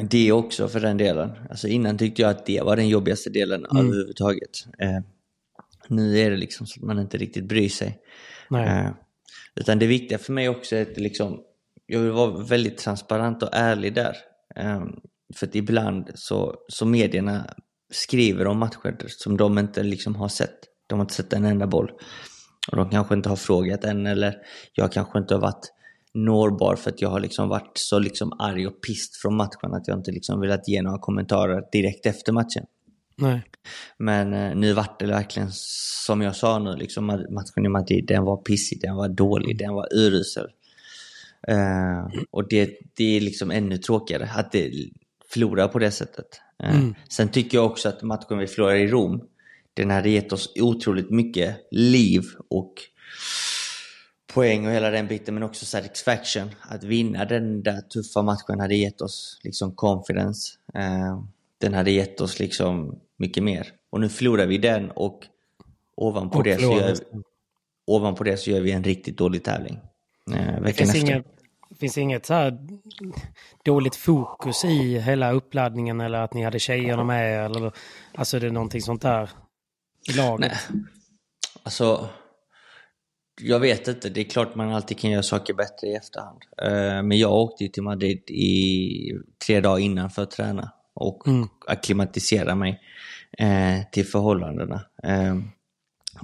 Det också för den delen. Alltså innan tyckte jag att det var den jobbigaste delen Mm. överhuvudtaget. Eh, nu är det liksom så att man inte riktigt bryr sig. Nej. Eh, utan det viktiga för mig också är att liksom, jag vill vara väldigt transparent och ärlig där. Eh, för att ibland så, så medierna skriver om matcher som de inte liksom har sett. De har inte sett en enda boll. Och de kanske inte har frågat än eller jag kanske inte har varit nårbar för att jag har liksom varit så liksom arg och pist från matchen att jag inte liksom velat ge några kommentarer direkt efter matchen. Nej. Men eh, nu vart det verkligen som jag sa nu, liksom, matchen i Madrid, den var pissig, den var dålig, den var urusel. Eh, och det, det är liksom ännu tråkigare att det förlorar på det sättet. Eh, Mm. Sen tycker jag också att matchen vi förlorade i Rom, den hade gett oss otroligt mycket liv och poäng och hela den biten, men också satisfaction. Att vinna den där tuffa matchen hade gett oss liksom confidence. Eh, den hade gett oss liksom mycket mer. Och nu förlorar vi den och ovanpå, Och det, så gör, nästan. ovanpå det så gör vi en riktigt dålig tävling. Eh, Det veckan finns efter. inget, finns inget så här dåligt fokus i hela uppladdningen eller att ni hade tjejerna med eller alltså det är någonting sånt där i laget. Nej. Alltså, jag vet inte. Det är klart man alltid kan göra saker bättre i efterhand. Eh, Men jag åkte till Madrid i tre dagar innan för att träna och Mm. akklimatisera mig eh, till förhållandena. Eh,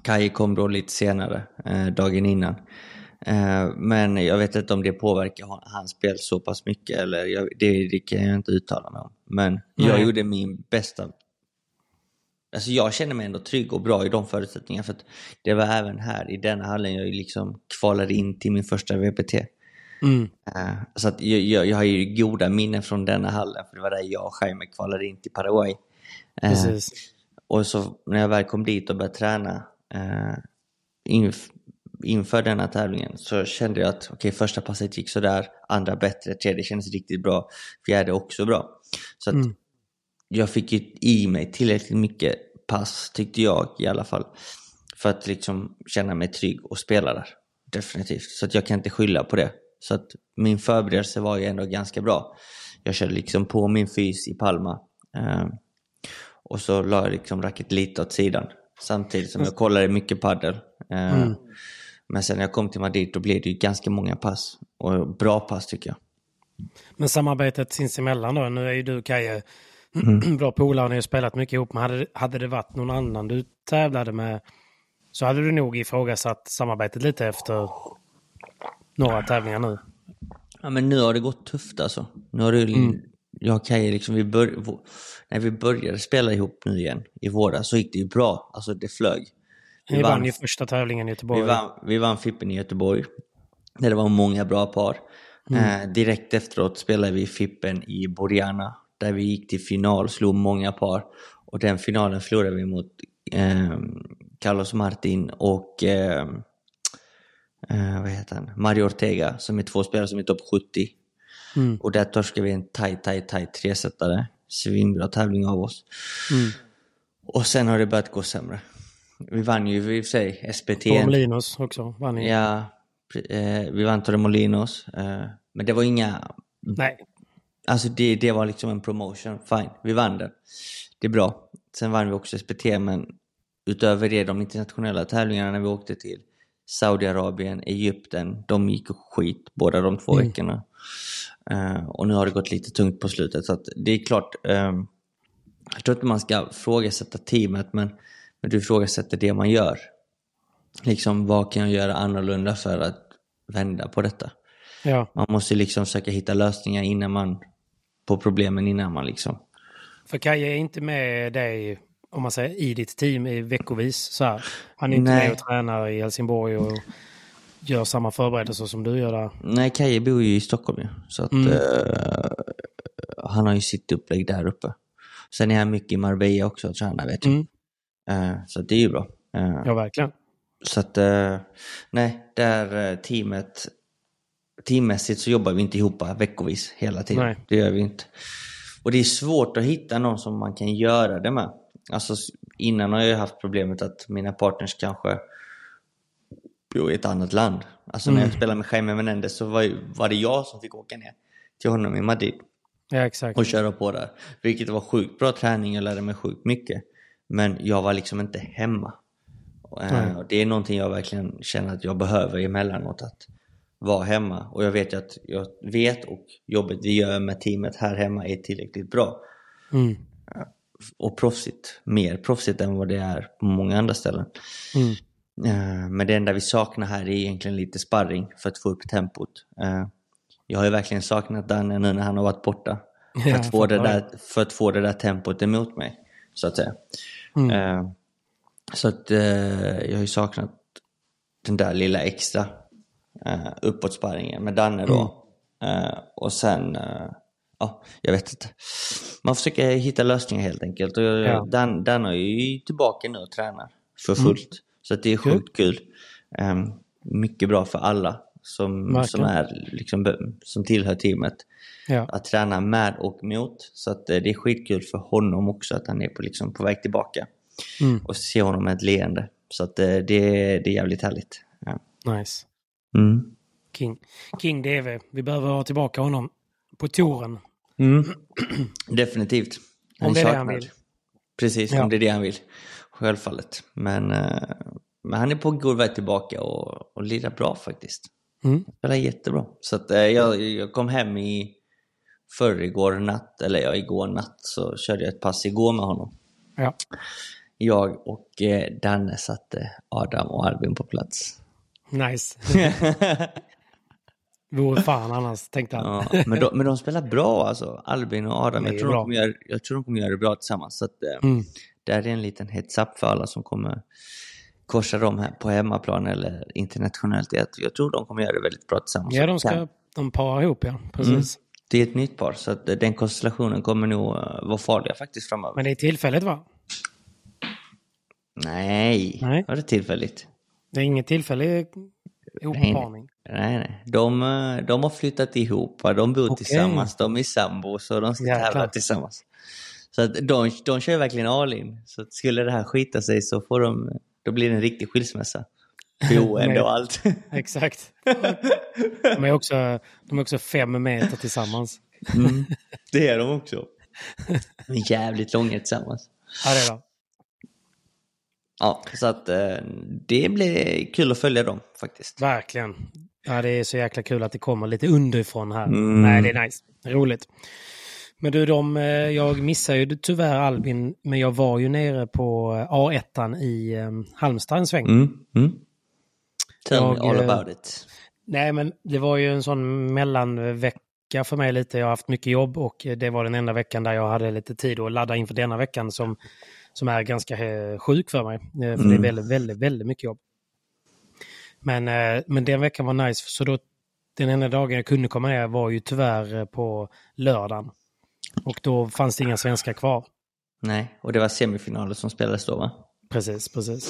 Kaj kom då lite senare, dagen innan. Men jag vet inte om det påverkar hans spel så pass mycket. Eller jag, det, det kan jag inte uttala mig om. Men jag Nej. gjorde min bästa Alltså jag känner mig ändå trygg och bra i de förutsättningarna. För att det var även här i denna hallen jag liksom kvalade in till min första VPT. Mm. Eh, så att jag, jag, jag har ju goda minnen från denna hallen. För det var där jag och Jaime kvalade in till Paraguay. Precis. och så när jag väl kom dit och började träna eh, inf inför denna tävlingen så kände jag att okej, första passet gick sådär, andra bättre, tredje kändes riktigt bra, fjärde också bra. Så att Mm. Jag fick ju i mig tillräckligt mycket pass, tyckte jag i alla fall, för att liksom känna mig trygg och spela där. Definitivt. Så att jag kan inte skylla på det. Så att min förberedelse var ju ändå ganska bra. Jag körde liksom på min fys i Palma. Eh, och så la jag liksom racket lite åt sidan. Samtidigt som jag kollade mycket paddel. Eh, Mm. Men sen när jag kom till Madrid då blev det ju ganska många pass. Och bra pass tycker jag. Men samarbetet sinsemellan då, nu är ju du Kaje Mm. bra polare ni har spelat mycket ihop, men hade, hade det varit någon annan du tävlade med så hade du nog ifrågasatt samarbetet lite efter några tävlingar nu. Ja, men nu har det gått tufft alltså. Nu har det, Mm. jag och Kaj, liksom, vi bör, när vi började spela ihop nu igen i våras så gick det ju bra. Alltså det flög. Ni vann ju första tävlingen i Göteborg. Vi vann, vi vann Fippen i Göteborg. Där det var många bra par. Eh, direkt efteråt spelade vi Fippen i Borjana. Där vi gick till final, slog många par. Och den finalen förlorade vi mot eh, Carlos Martin och eh, eh, vad heter han? Mario Ortega som är två spelare som är topp 70. Mm. Och där torskade vi en tight, tight, tight tresetare. Svinbra tävling av oss. Mm. Och sen har det börjat gå sämre. Vi vann ju i och för sig SPT. Torremolinos också vann ni. Ja, eh, vi vann Torremolinos. Eh, men det var inga... Nej, Alltså det, det var liksom en promotion. Fine, vi vann den. Det är bra. Sen vann vi också SPT, men utöver det, de internationella tävlingarna när vi åkte till Saudiarabien, Egypten, de gick skit båda de två veckorna. Eh, och nu har det gått lite tungt på slutet. Så att det är klart, ehm, jag tror inte man ska frågasätta teamet, men, men du ifrågasätter det man gör. Liksom, vad kan jag göra annorlunda för att vända på detta? ja. Man måste liksom försöka hitta lösningar innan man, på problemen innan man liksom... För Kaje är inte med dig, om man säger i ditt team i veckovis. Så här. Han är inte Nej. med och tränar i Helsingborg och gör samma förberedelser som du gör där. Nej, Kaje bor ju i Stockholm ju. Så att eh, han har ju sitt upplägg där uppe. Sen är han mycket i Marbella också och tränar vet jag. Mm. Eh, så det är ju bra. Eh, Ja, verkligen. Så att, nej, där teamet, teammässigt så jobbar vi inte ihop veckovis hela tiden. Nej. Det gör vi inte. Och det är svårt att hitta någon som man kan göra det med. Alltså innan har jag haft problemet att mina partners kanske bor i ett annat land. Alltså när jag spelade med Jaime Menendez så var, var det jag som fick åka ner till honom i Madrid Ja, exakt. och köra på där. Vilket var sjukt bra träning, jag lärde mig sjukt mycket. Men jag var liksom inte hemma. Och det är någonting jag verkligen känner att jag behöver emellanåt. Att vara hemma. Och jag vet ju att jag vet och jobbet vi gör med teamet här hemma är tillräckligt bra. Mm. Och proffsigt. Mer proffsigt än vad det är på många andra ställen. Mm. Eh, Men det enda vi saknar här är egentligen lite sparring för att få upp tempot. Eh, Jag har ju verkligen saknat Danne nu när han har varit borta. För att, få det där, för att få det där tempot emot mig, så att säga. Mm. Eh, Så att eh, jag har ju saknat den där lilla extra uh, uppåtsparringen med Danne då. Eh, och sen, eh, ja, jag vet inte. Man försöker hitta lösningar helt enkelt. Och jag, Ja. Dan, Dan är ju tillbaka nu och tränar för fullt. Så att det är sjukt kul. Eh, mycket bra för alla som, Verkligen. som, är, liksom, som tillhör teamet Ja. att träna med och mot. Så att eh, det är skitkul för honom också att han är på, liksom, på väg tillbaka. Mm. Och se honom med ett leende. Så att eh, det, det är jävligt härligt. Ja. Nice. Mm. King. King DV. Vi behöver ha tillbaka honom på touren. Definitivt. Om det är det han vill. Precis, Ja. om det är det han vill. Självfallet. Men, eh, men han är på god väg tillbaka och, och lirar bra faktiskt. Mm. Spelar jättebra. Så att, eh, jag, jag kom hem i förrgår natt, eller ja, igår natt, så körde jag ett pass igår med honom. Ja. Jag och eh, Danne satte Adam och Albin på plats. Nice. Vore fan annars, tänkte han. Ja, men, de, men de spelar bra alltså, Albin och Adam. Jag tror de, kommer göra, jag tror de kommer göra det bra tillsammans. Så att, eh, Mm. Det är en liten heads up för alla som kommer korsa dem här på hemmaplan eller internationellt. Jag, tror de kommer göra det väldigt bra tillsammans. Ja, de ska de parar ihop, ja. Precis. Det är ett nytt par, så att eh, den konstellationen kommer nog eh, vara farliga faktiskt framöver. Men det är tillfälligt, va? Nej, Nej. var det tillfälligt? Det är inget tillfällig ihopparning. Nej, nej. De, eh, de har flyttat ihop, de bor Okej. tillsammans, de är sambos och de ska Jäklar. tävla tillsammans. Så att de, de kör verkligen all in. Så skulle det här skita sig så får de, då blir det en riktig skilsmässa. Boende och allt. Exakt. De är, också, de är också fem meter tillsammans. Mm, det är de också. De är jävligt långa tillsammans. Ja, det är det. Ja, så att eh, det blir kul att följa dem faktiskt. Verkligen. Ja, det är så jäkla kul att det kommer lite underifrån här. Mm. Nej, det är nice. Roligt. Men du, de, eh, jag missade ju tyvärr Albin, men jag var ju nere på eh, A1 i Halmstad en sväng. Mm. Mm. Tell Jag, me all about it. Nej, men det var ju en sån mellanvecka för mig lite. Jag har haft mycket jobb och det var den enda veckan där jag hade lite tid att ladda inför denna veckan som, som är ganska eh, sjuk för mig. Eh, För det är Mm. väldigt, väldigt, väldigt mycket jobb. Men, eh, men den veckan var nice, så då den enda dagen jag kunde komma ner var ju tyvärr på lördagen. Och då fanns det inga svenskar kvar. Nej, och det var semifinaler som spelades då va? Precis, precis.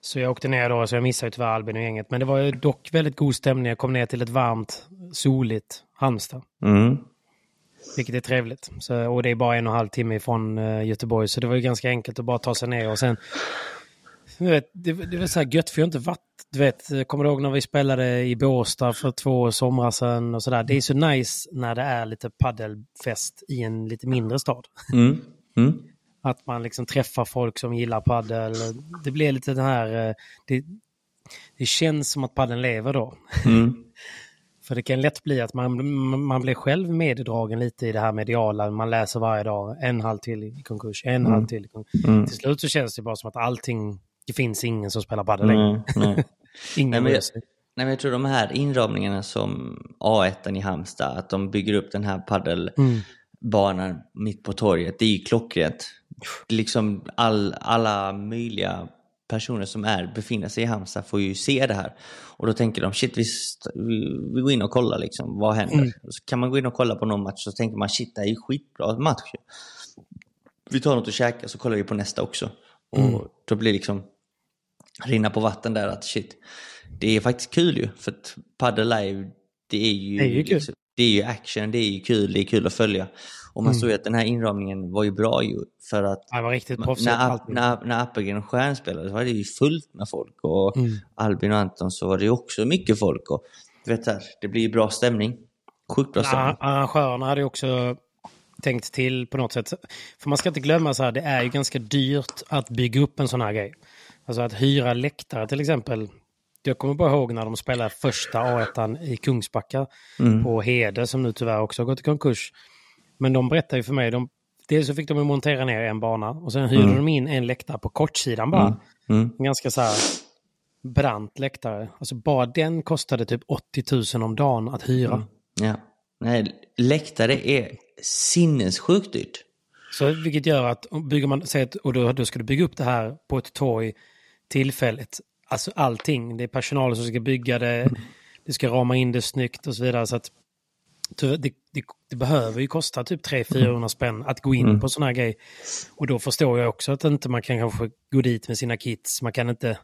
Så jag åkte ner då, så jag missade ju tyvärr Albin och gänget. Men det var ju dock väldigt god stämning. Jag kom ner till ett varmt, soligt Halmstad. Mm. Vilket är trevligt. Så, och det är bara en och en halv timme ifrån uh, Göteborg. Så det var ju ganska enkelt att bara ta sig ner och sen... Du vet, det, det var så här gött för jag har inte varit... Du vet, kommer du ihåg när vi spelade i Båstad för två somrar sedan och sådär. Det är så nice när det är lite paddelfest i en lite mindre stad. Mm. Mm. Att man liksom träffar folk som gillar paddel. Det blir lite den här... eh, Det, det känns som att paddeln lever då. Mm. För det kan lätt bli att man, man blir själv meddragen lite i det här mediala. Man läser varje dag en halv till i konkurs, en halv till i konkurs. Mm. Till slut så känns det bara som att allting... Det finns ingen som spelar padel längre. Nej, nej. Nej, Ingen sig. nej, men jag tror de här inramningarna som A1 i Halmstad, att de bygger upp den här paddelbanan mitt på torget, det är ju klockrent. Liksom all, alla möjliga personer som är, befinner sig i Halmstad får ju se det här. Och då tänker de, shit vi, vi, går in och kollar liksom, vad händer? Och så kan man gå in och kolla på någon match så tänker man, shit det här är ju skitbra match. ju." Vi tar något att käka så kollar vi på nästa också. Och då blir det liksom rinna på vatten där att shit, det är faktiskt kul ju. För att Padel Live, det är ju, Det är ju kul. Liksom, det är ju action, det är ju kul, det är kul att följa. Och man såg ju att den här inramningen var ju bra ju. För att Det var riktigt proffsigt. när, när, när Appelgren och Stjärn spelade så var det ju fullt med folk. Och Mm. Albin och Anton så var det ju också mycket folk. Och, du vet här, det blir ju bra stämning. Sjukt bra stämning. Arrangörerna hade ju också tänkt till på något sätt. För man ska inte glömma så här, det är ju ganska dyrt att bygga upp en sån här grej. Alltså att hyra läktare till exempel. Jag kommer bara ihåg när de spelade första A1 i Kungsbacka på Hede som nu tyvärr också har gått i konkurs. Men de berättade ju för mig, de, dels så fick de montera ner en bana och sen hyrde de in en läktare på kortsidan bara. Mm. En ganska så här brant läktare. Alltså bara den kostade typ 80 000 om dagen att hyra. Ja. Nej, läktare är sinnessjukt dyrt. Så vilket gör att bygger man, säg att, och då, då ska du bygga upp det här på ett torg tillfälligt. Alltså allting. Det är personal som ska bygga det, det ska rama in det snyggt och så vidare. Så att det, det, det behöver ju kosta typ 300-400 spänn att gå in på sån här grej. Och då förstår jag också att inte man kan kanske gå dit med sina kits. Man kan inte...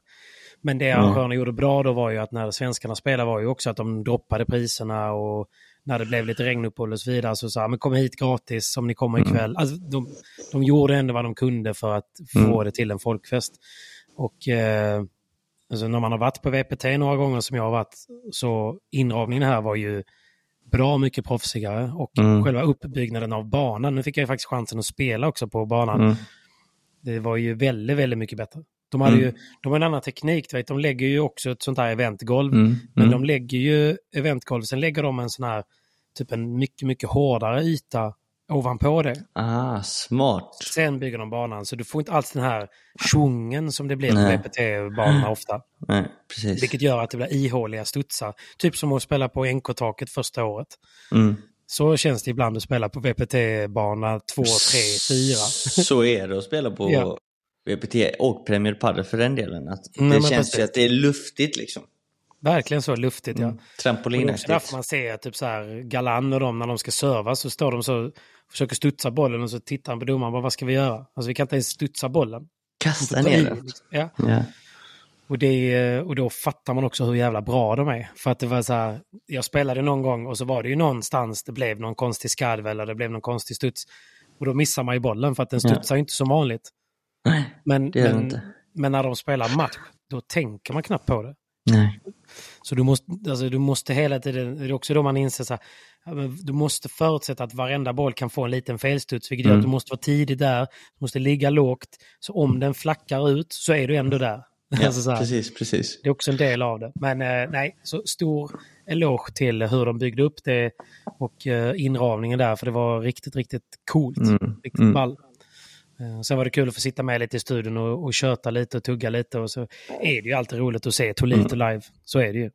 Men det arrangörerna gjorde bra då var ju att när svenskarna spelade var ju också att de droppade priserna och när det blev lite regnuppehåll och så vidare så sa men kom hit gratis om ni kommer ikväll. Alltså, de, de gjorde ändå vad de kunde för att få det till en folkfest. Och eh, alltså, när man har varit på VPT några gånger som jag har varit så inramningen här var ju bra mycket proffsigare och själva uppbyggnaden av banan. Nu fick jag ju faktiskt chansen att spela också på banan. Det var ju väldigt, väldigt mycket bättre. De, hade ju, de har en annan teknik, vet, de lägger ju också ett sånt här eventgolv. Men de lägger ju eventgolv, sen lägger de en sån här, typ en mycket, mycket hårdare yta ovanpå det. Ah, smart. Sen bygger de banan, så du får inte alls den här tjungen som det blir på Nej. VPT-banorna ofta. Nej, precis. Vilket gör att det blir ihåliga studsar. Typ som att spela på NK-taket första året. Mm. Så känns det ibland att spela på VPT-bana 2, 3, 4. Så är det att spela på Ja. VPT och Premier Padel för den delen. Att Nej, det men känns precis. ju att det är luftigt liksom. Verkligen så luftigt ja. Och det är Trampolinaktigt. därför man ser typ så här Galan och dem när de ska serva så står de så försöker studsa bollen och så tittar han på domaren bara vad ska vi göra? Alltså vi kan inte ens studsa bollen. Kasta ner den. liksom. Ja. Ja. Och, det, och då fattar man också hur jävla bra de är. För att det var så här, jag spelade någon gång och så var det ju någonstans det blev någon konstig skarv eller det blev någon konstig studs. Och då missar man ju bollen för att den studsar ju inte som vanligt. Nej, Men, det gör men, inte. men när de spelar match, då tänker man knappt på det. Nej. Så du måste, alltså, du måste hela tiden, det är också då man inser så här, du måste förutsätta att varenda boll kan få en liten felstuds, vilket gör att du måste vara tidig där, du måste ligga lågt, så om den flackar ut så är du ändå där. Ja, Alltså precis, precis. Det är också en del av det. Men eh, nej, så stor eloge till hur de byggde upp det och uh, inramningen där, för det var riktigt, riktigt coolt. Mm. Riktigt Mm. ball. Uh, sen var det kul att få sitta med lite i studion och, och köta lite och tugga lite och så är det ju alltid roligt att se Tolito Mm. live. Så är det ju.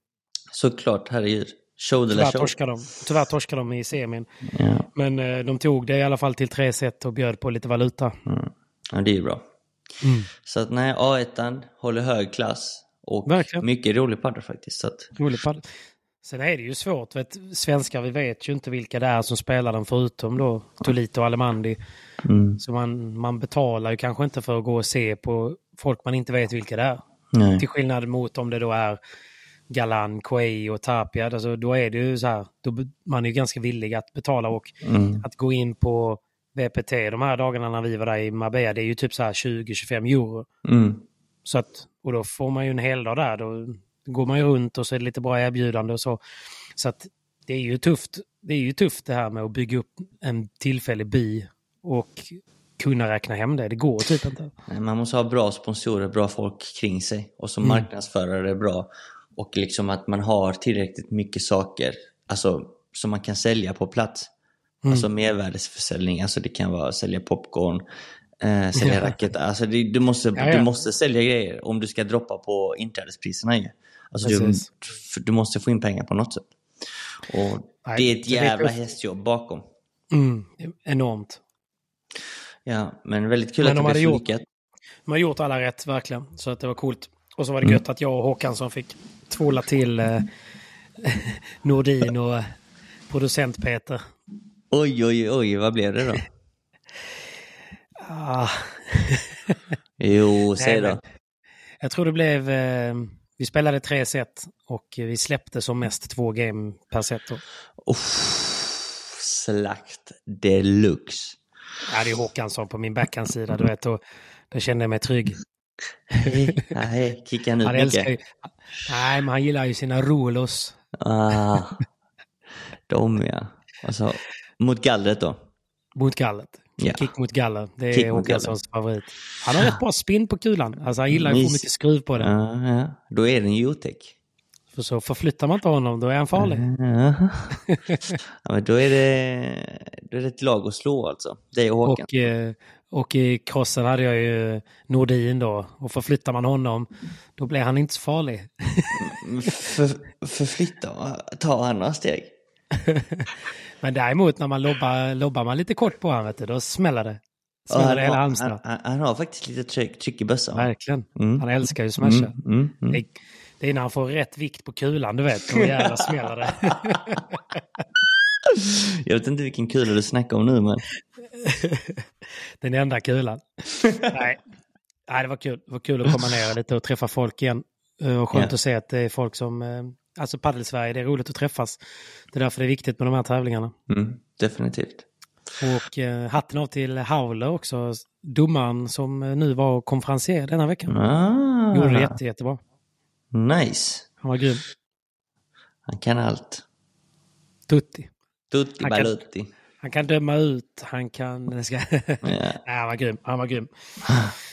Såklart, herregud. Show Tyvärr show. torskade de, tyvärr torskade de i semin. Ja. Men eh, de tog det i alla fall till tre set och bjöd på lite valuta. Mm. ja, det är ju bra. Mm. Så att nej, A1 håller hög klass. Och Verkligen. mycket rolig padel faktiskt. Så att, Roligt padel. Sen är det ju svårt. Vet, svenskar, vi vet ju inte vilka det är som spelar den förutom då Tolito och Alemandi. Mm. Så man, man betalar ju kanske inte för att gå och se på folk man inte vet vilka det är. nej. Till skillnad mot om det då är Galan, Quay och Tapia. Alltså, då är det ju så här, då, man är ju ganska villig att betala och Mm. att gå in på VPT de här dagarna när vi var där i Marbella, det är ju typ så här 20-25 euro. Mm. Så att, och då får man ju en hel dag där. Då går man ju runt och så är det lite bra erbjudande och så. Så att det är ju tufft. Det är ju tufft det här med att bygga upp en tillfällig by och kunna räkna hem det. Det går typ inte. Nej, Man måste ha bra sponsorer, bra folk kring sig och som Mm. marknadsförare är bra. Och liksom att man har tillräckligt mycket saker alltså, som man kan sälja på plats. Mm. Alltså mervärdesförsäljning, alltså det kan vara sälja popcorn, eh, sälja racket. Alltså det, du, måste, Ja, ja. du måste sälja grejer om du ska droppa på inträdespriserna ju. Alltså du, du måste få in pengar på något sätt. Och Nej, det är ett jävla hästjobb bakom. Mm, enormt. Ja, men väldigt kul Men att de det blev gjort-. De har gjort alla rätt verkligen. Så att det var coolt. Och så var det Mm. gött att jag och Håkansson fick tvåla till eh, Nordin och producent Peter. Oj, oj, oj, vad blev det då? Ah, Jo, säg då. jag tror det blev... Eh, vi spelade tre set och vi släppte som mest två game per set. Då. Uff, slakt deluxe. Ja, det är Håkansson på min backhandsida, du vet. Och då kände jag mig trygg. Nej, nej, kickar han älskar ju... Nej, men han gillar ju sina rolos. Ah, de ja. Alltså, mot gallret då? Mot gallet. Ja. Kick mot galler. Det är Kick Håkanssons favorit. Han har rätt bra spinn på kulan. Alltså han gillar ju att få mycket skruv på den. Ja, ja. Då är den ju otäck. För så förflyttar man inte honom, då är han farlig. Ja. men då är det, då är det ett lag att slå alltså. Det och Håkan. Och, eh, och i crossen hade jag ju Nordin då. Och förflyttar man honom, då blir han inte så farlig. För, förflytta, ta andra steg. Men däremot när man lobbar, lobbar man lite kort på honom, då smäller det. Ja, han, har, han, han, han har faktiskt lite tryck, tryck i bössan. Verkligen. Mm. Han älskar ju smasha. Mm, mm, mm. Det, det är när han får rätt vikt på kulan, du vet. Då jävlar smäller det. Jag vet inte vilken kula du snackar om nu men. Den enda kulan. Nej. Nej, det var kul. Det var kul att komma ner lite och träffa folk igen. Eh, Och skönt Ja. att se att det är folk som... eh, Alltså Padel-Sverige, det är roligt att träffas. Det är därför det är viktigt med de här tävlingarna. Mm, definitivt. Och eh, hatten av till Howler också, domaren som eh, nu var konferencier denna veckan. Ah, Gjorde det jätte, jättebra. Nice. Han var grym. Han kan allt. Tutti. Tutti Han kan- balutti. Han kan döma ut, han kan... Ska... Ja. Nej, han var grym. Han var grym.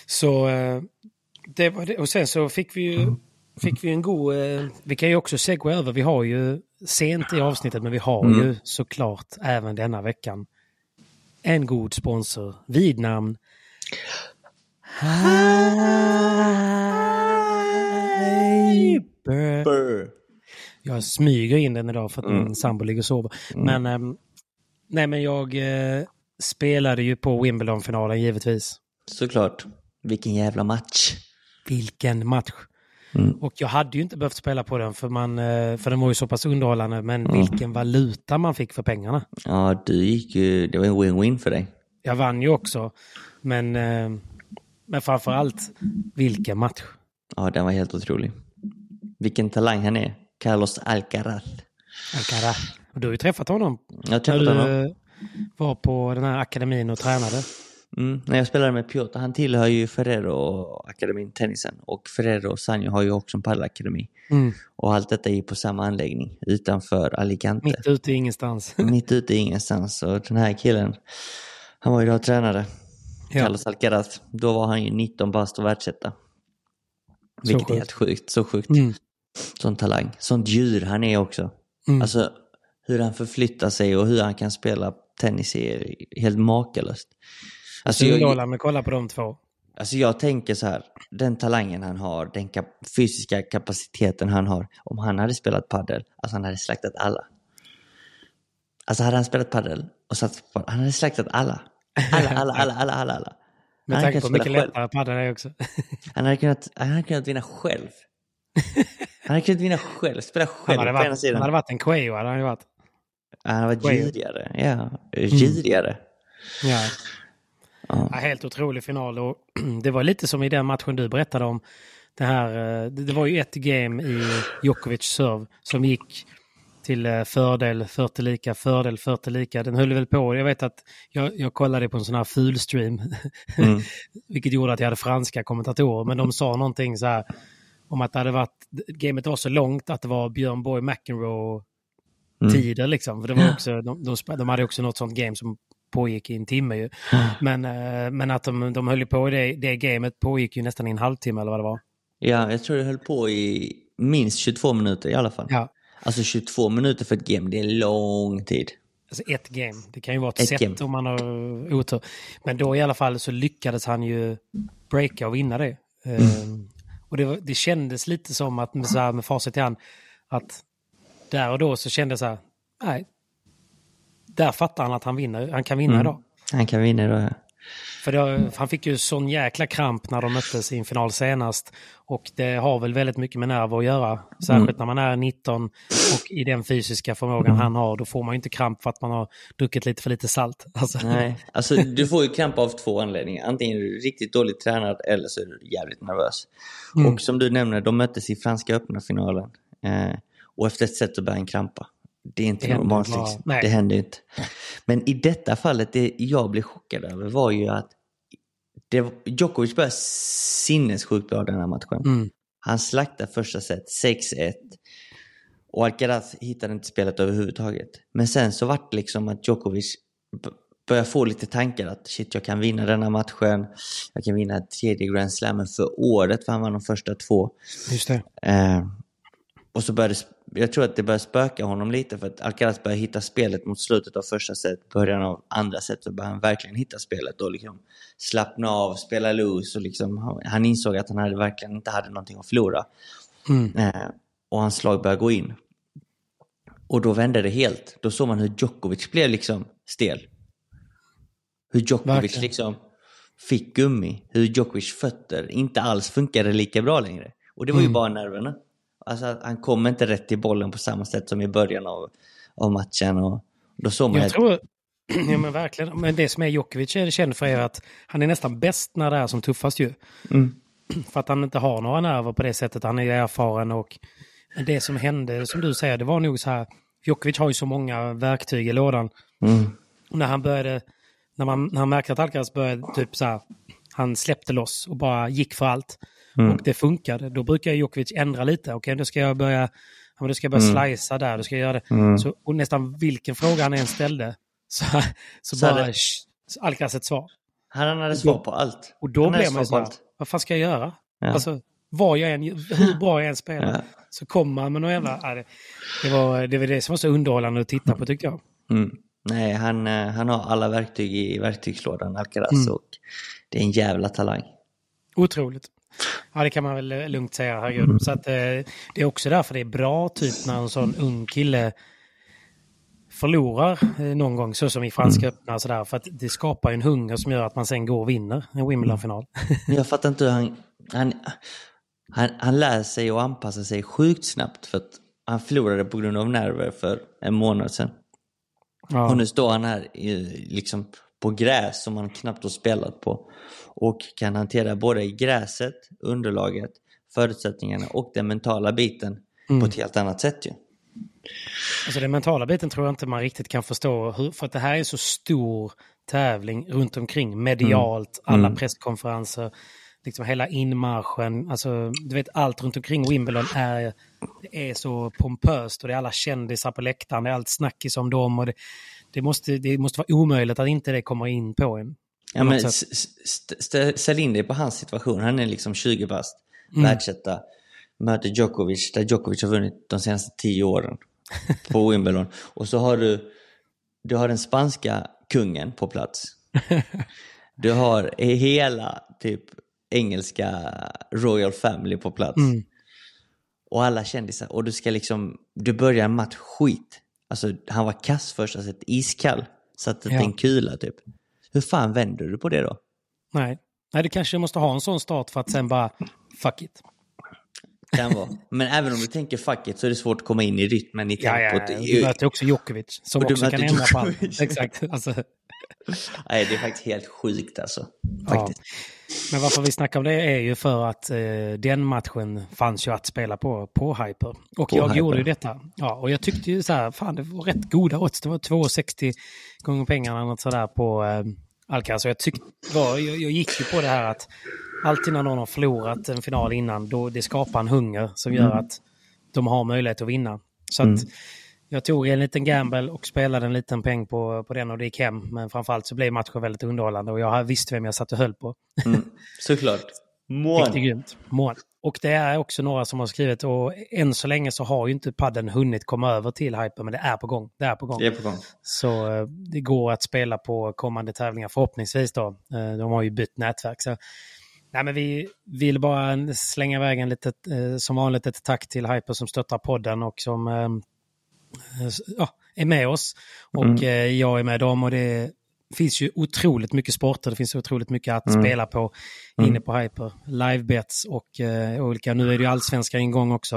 Så eh, det var det. Och sen så fick vi ju fick vi en god... eh, Vi kan ju också segwa över. Vi har ju sent i avsnittet, men vi har Mm. ju såklart även denna veckan en god sponsor vid namn Hyper. Burr. Jag smyger in den idag för att Mm. min sambo ligger och sover. Men, ehm, nej, men jag eh, spelade ju på Wimbledon-finalen givetvis. Såklart. Vilken jävla match. Vilken match! Mm. Och jag hade ju inte behövt spela på den för, man, eh, för den var ju så pass underhållande. Men vilken valuta man fick för pengarna. Ja, du gick ju... Det var en win-win för dig. Jag vann ju också. Men, eh, men framför allt, vilken match! Ja, den var helt otrolig. Vilken talang han är. Carlos Alcaraz. Alcaraz. Du har ju träffat honom. Jag har När träffat du honom. eh, var på den här akademin och tränade. Mm, när jag spelade med Piotr, han tillhör ju Ferrero-akademin, tennisen. Och Ferrero och Sanjo har ju också en paddelakademi. Mm. Och allt detta är ju på samma anläggning utanför Alicante. Mitt ute i ingenstans. Mitt ute i ingenstans. Och den här killen, han var ju då tränare. Ja. Carlos Alcaraz. Då var han ju 19 bast och världsetta. Vilket är helt sjukt. Så sjukt. Mm. Sån talang. Sånt djur han är också. Mm. Alltså hur han förflyttar sig och hur han kan spela tennis är helt makalöst. Alltså, jag, med kolla på de två. Alltså jag tänker så här, den talangen han har, den kap fysiska kapaciteten han har, om han hade spelat padel, alltså han hade slaktat alla. Alltså hade han spelat padel och satt på, han hade slaktat alla. Alla, alla, alla, alla, alla. alla. Med tanke på hur mycket lättare padel är också. han, hade kunnat, han hade kunnat vinna själv. Han hade kunnat vinna själv, spela själv han hade på ena sidan. Han hade varit en Quayo, hade han varit. Han hade varit girigare, ja. Girigare. Mm. Ja. Ja. ja. helt otrolig final. Och det var lite som i den matchen du berättade om. Det, här, eh, det var ju ett game i Djokovic serve som gick till eh, fördel 40 lika, fördel 40 lika. Den höll väl på. Jag vet att jag, jag kollade på en sån här fulstream. Mm. vilket gjorde att jag hade franska kommentatorer. Men de sa någonting så här om att det hade varit, gamet var så långt att det var Björn Borg McEnroe mm. tider liksom. För det var också, de, de, de hade också något sånt game som pågick i en timme ju. Men, eh, men att de, de höll på i det, det gamet pågick ju nästan i en halvtimme eller vad det var. Ja, jag tror det höll på i minst 22 minuter i alla fall. Ja. Alltså 22 minuter för ett game, det är lång tid. Alltså ett game. Det kan ju vara ett, ett set game. om man har otur. Men då i alla fall så lyckades han ju breaka och vinna det. Mm. Och det, det kändes lite som att med, så här, med facit i hand, att där och då så kände jag så här, nej, där fattar han att han vinner. Han kan vinna mm. idag. Han kan vinna idag, ja. För det, han fick ju sån jäkla kramp när de möttes i en final senast. Och det har väl väldigt mycket med nerver att göra. Särskilt mm. när man är 19 och i den fysiska förmågan han har. Då får man ju inte kramp för att man har druckit lite för lite salt. Alltså. Nej, alltså du får ju kramp av två anledningar. Antingen är du riktigt dåligt tränad eller så är du jävligt nervös. Mm. Och som du nämner, de möttes i Franska öppna finalen. Eh, och efter ett set så började han krampa. Det är inte det normalt. Liksom. Det händer inte. Men i detta fallet, det jag blev chockad över var ju att det, Djokovic började sinnessjukt bra den här matchen. Mm. Han slaktade första set 6-1. Och Alcaraz hittade inte spelet överhuvudtaget. Men sen så vart det liksom att Djokovic började få lite tankar att shit, jag kan vinna denna matchen. Jag kan vinna tredje Grand Slammen för året, för han var de första två. Just det. Eh, och så började jag tror att det börjar spöka honom lite för att Alcaraz börjar hitta spelet mot slutet av första set, början av andra set så börjar han verkligen hitta spelet och liksom slappna av, spela loose och liksom han insåg att han hade verkligen inte hade någonting att förlora. Mm. Eh, och hans slag började gå in. Och då vände det helt. Då såg man hur Djokovic blev liksom stel. Hur Djokovic verkligen. liksom fick gummi. Hur Djokovic fötter inte alls funkade lika bra längre. Och det var ju mm. bara nerverna. Alltså han kommer inte rätt till bollen på samma sätt som i början av, av matchen. Och då såg man jag ett... tror, ja men verkligen, men det som är Djokovic är känd för är att han är nästan bäst när det är som tuffast ju. Mm. För att han inte har några nerver på det sättet, han är erfaren och det som hände, som du säger, det var nog så här, Djokovic har ju så många verktyg i lådan. Mm. När han började, när, man, när han märkte att Alcaraz började typ så här, han släppte loss och bara gick för allt. Mm. Och det funkade. Då brukar Djokovic ändra lite. Okej, okay, då ska jag börja, ja, då ska jag börja mm. slicea där, då ska jag göra det. Mm. Så, och nästan vilken fråga han än ställde så, så, så bara Alcaraz ett svar. Han hade svar på allt. Och då blev man så här, vad fan ska jag göra? Ja. Alltså, vad jag än, hur bra jag än spelar. Ja. Så kommer man med någon jävla... Ja, det, det, var, det var det som var så underhållande att titta på tyckte jag. Mm. Nej, han, eh, han har alla verktyg i verktygslådan, Alcaraz. Mm. Och det är en jävla talang. Otroligt. Ja, det kan man väl lugnt säga, herregud. Mm. Så att, eh, det är också därför det är bra typ när en sån ung kille förlorar eh, någon gång, så som i Franska mm. öppna. Sådär, för att det skapar en hunger som gör att man sen går och vinner en Wimbledon-final. Jag fattar inte hur han, han, han, han lär sig och anpassar sig sjukt snabbt för att han förlorade på grund av nerver för en månad sedan. Ja. Och nu står han här liksom på gräs som han knappt har spelat på och kan hantera både gräset, underlaget, förutsättningarna och den mentala biten mm. på ett helt annat sätt. Ju. Alltså den mentala biten tror jag inte man riktigt kan förstå. Hur, för att det här är så stor tävling runt omkring. Medialt, mm. alla mm. presskonferenser, liksom hela inmarschen. Alltså, du vet allt runt omkring Wimbledon är, är så pompöst och det är alla kändisar på läktaren. Det är allt snackis om dem. Och det, det, måste, det måste vara omöjligt att inte det kommer in på en. Ja, men ställ in dig på hans situation. Han är liksom 20 bast, mm. världsetta, möter Djokovic, där Djokovic har vunnit de senaste 10 åren. på Wimbledon. Och så har du, du har den spanska kungen på plats. Du har hela typ engelska Royal Family på plats. Mm. Och alla kändisar. Och du ska liksom, du börjar en match skit. Alltså han var kass först, alltså ett iskall. Satte Ja. en kula typ. Hur fan vänder du på det då? Nej. Nej, du kanske måste ha en sån start för att sen bara fuck it. Kan vara. Men även om du tänker fuck it så är det svårt att komma in i rytmen i Ja, ja, tempot. ja. Du möter också Djokovic som också kan ändra på allt. Exakt. Alltså, Nej, det är faktiskt helt sjukt alltså. ja. Men varför vi snackar om det är ju för att eh, den matchen fanns ju att spela på, på Hyper. Och På jag Hyper. gjorde ju detta. Ja, och jag tyckte ju så här, fan det var rätt goda odds. Det var 2,60 gånger pengarna något sådär på eh, Alcaraz. Så jag, tyckte, var, jag, jag gick ju på det här att alltid när någon har förlorat en final innan, då det skapar en hunger som gör att de har möjlighet att vinna. Så att jag tog en liten gamble och spelade en liten peng på, på den och det gick hem. Men framförallt så blev matchen väldigt underhållande och jag visste vem jag satt och höll på. Mm. Såklart. Riktigt Mån. grymt. Mål. Och det är också några som har skrivit och än så länge så har ju inte padden hunnit komma över till Hyper men det är på gång. Det är på gång. Det är på gång. Så eh, det går att spela på kommande tävlingar förhoppningsvis då. Eh, De har ju bytt nätverk. Så. Nej, men vi vill bara slänga iväg en litet, eh, som vanligt ett tack till Hyper som stöttar podden och som eh, ja, är med oss. Och eh, jag är med dem och det finns ju otroligt mycket sporter. Det finns otroligt mycket att spela på inne på Hyper. Livebets och eh, olika. Nu är det ju allsvenska ingång också.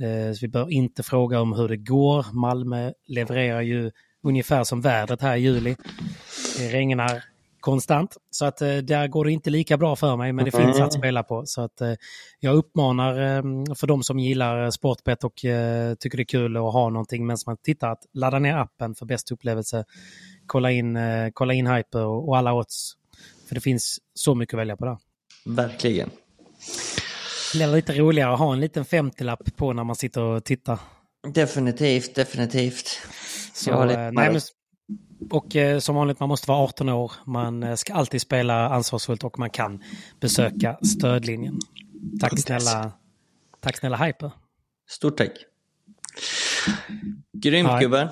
Eh, så vi bör inte fråga om hur det går. Malmö levererar ju ungefär som vädret här i juli. Det regnar konstant. Så att eh, där går det inte lika bra för mig, men det finns att spela på. Så att eh, jag uppmanar eh, för de som gillar eh, sportbett och tycker det är kul att ha någonting medan man tittar att ladda ner appen för bästa upplevelse. Kolla in, kolla in Hyper och, alla odds. För det finns så mycket att välja på där. Verkligen. Det blir lite roligare att ha en liten 50-lapp på när man sitter och tittar. Definitivt, definitivt. Så, Jag har lite nej, men, och eh, som vanligt, man måste vara 18 år. Man eh, ska alltid spela ansvarsfullt och man kan besöka stödlinjen. Tack snälla, tack snälla Hyper. Stort tack. Grymt Ja. gubben.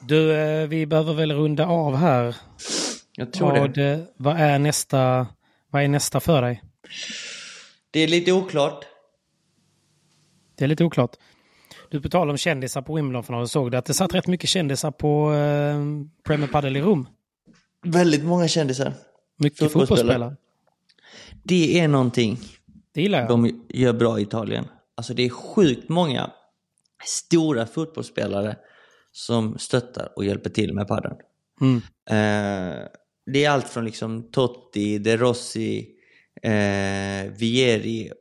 Du, eh, vi behöver väl runda av här. Jag tror det. Vad, eh, vad, är nästa, vad är nästa för dig? Det är lite oklart. Det är lite oklart. Du, på tal om kändisar på Wimbledon-finalen, såg du att det satt rätt mycket kändisar på eh, Premier Padel i Rom? Väldigt många kändisar. Mycket Fotbollsspelare. fotbollsspelare. Det är någonting Det gillar jag. de gör bra i Italien. Alltså det är sjukt många stora fotbollsspelare som stöttar och hjälper till med padden. Mm. Eh, det är allt från liksom Totti, De Rossi, eh, Vieri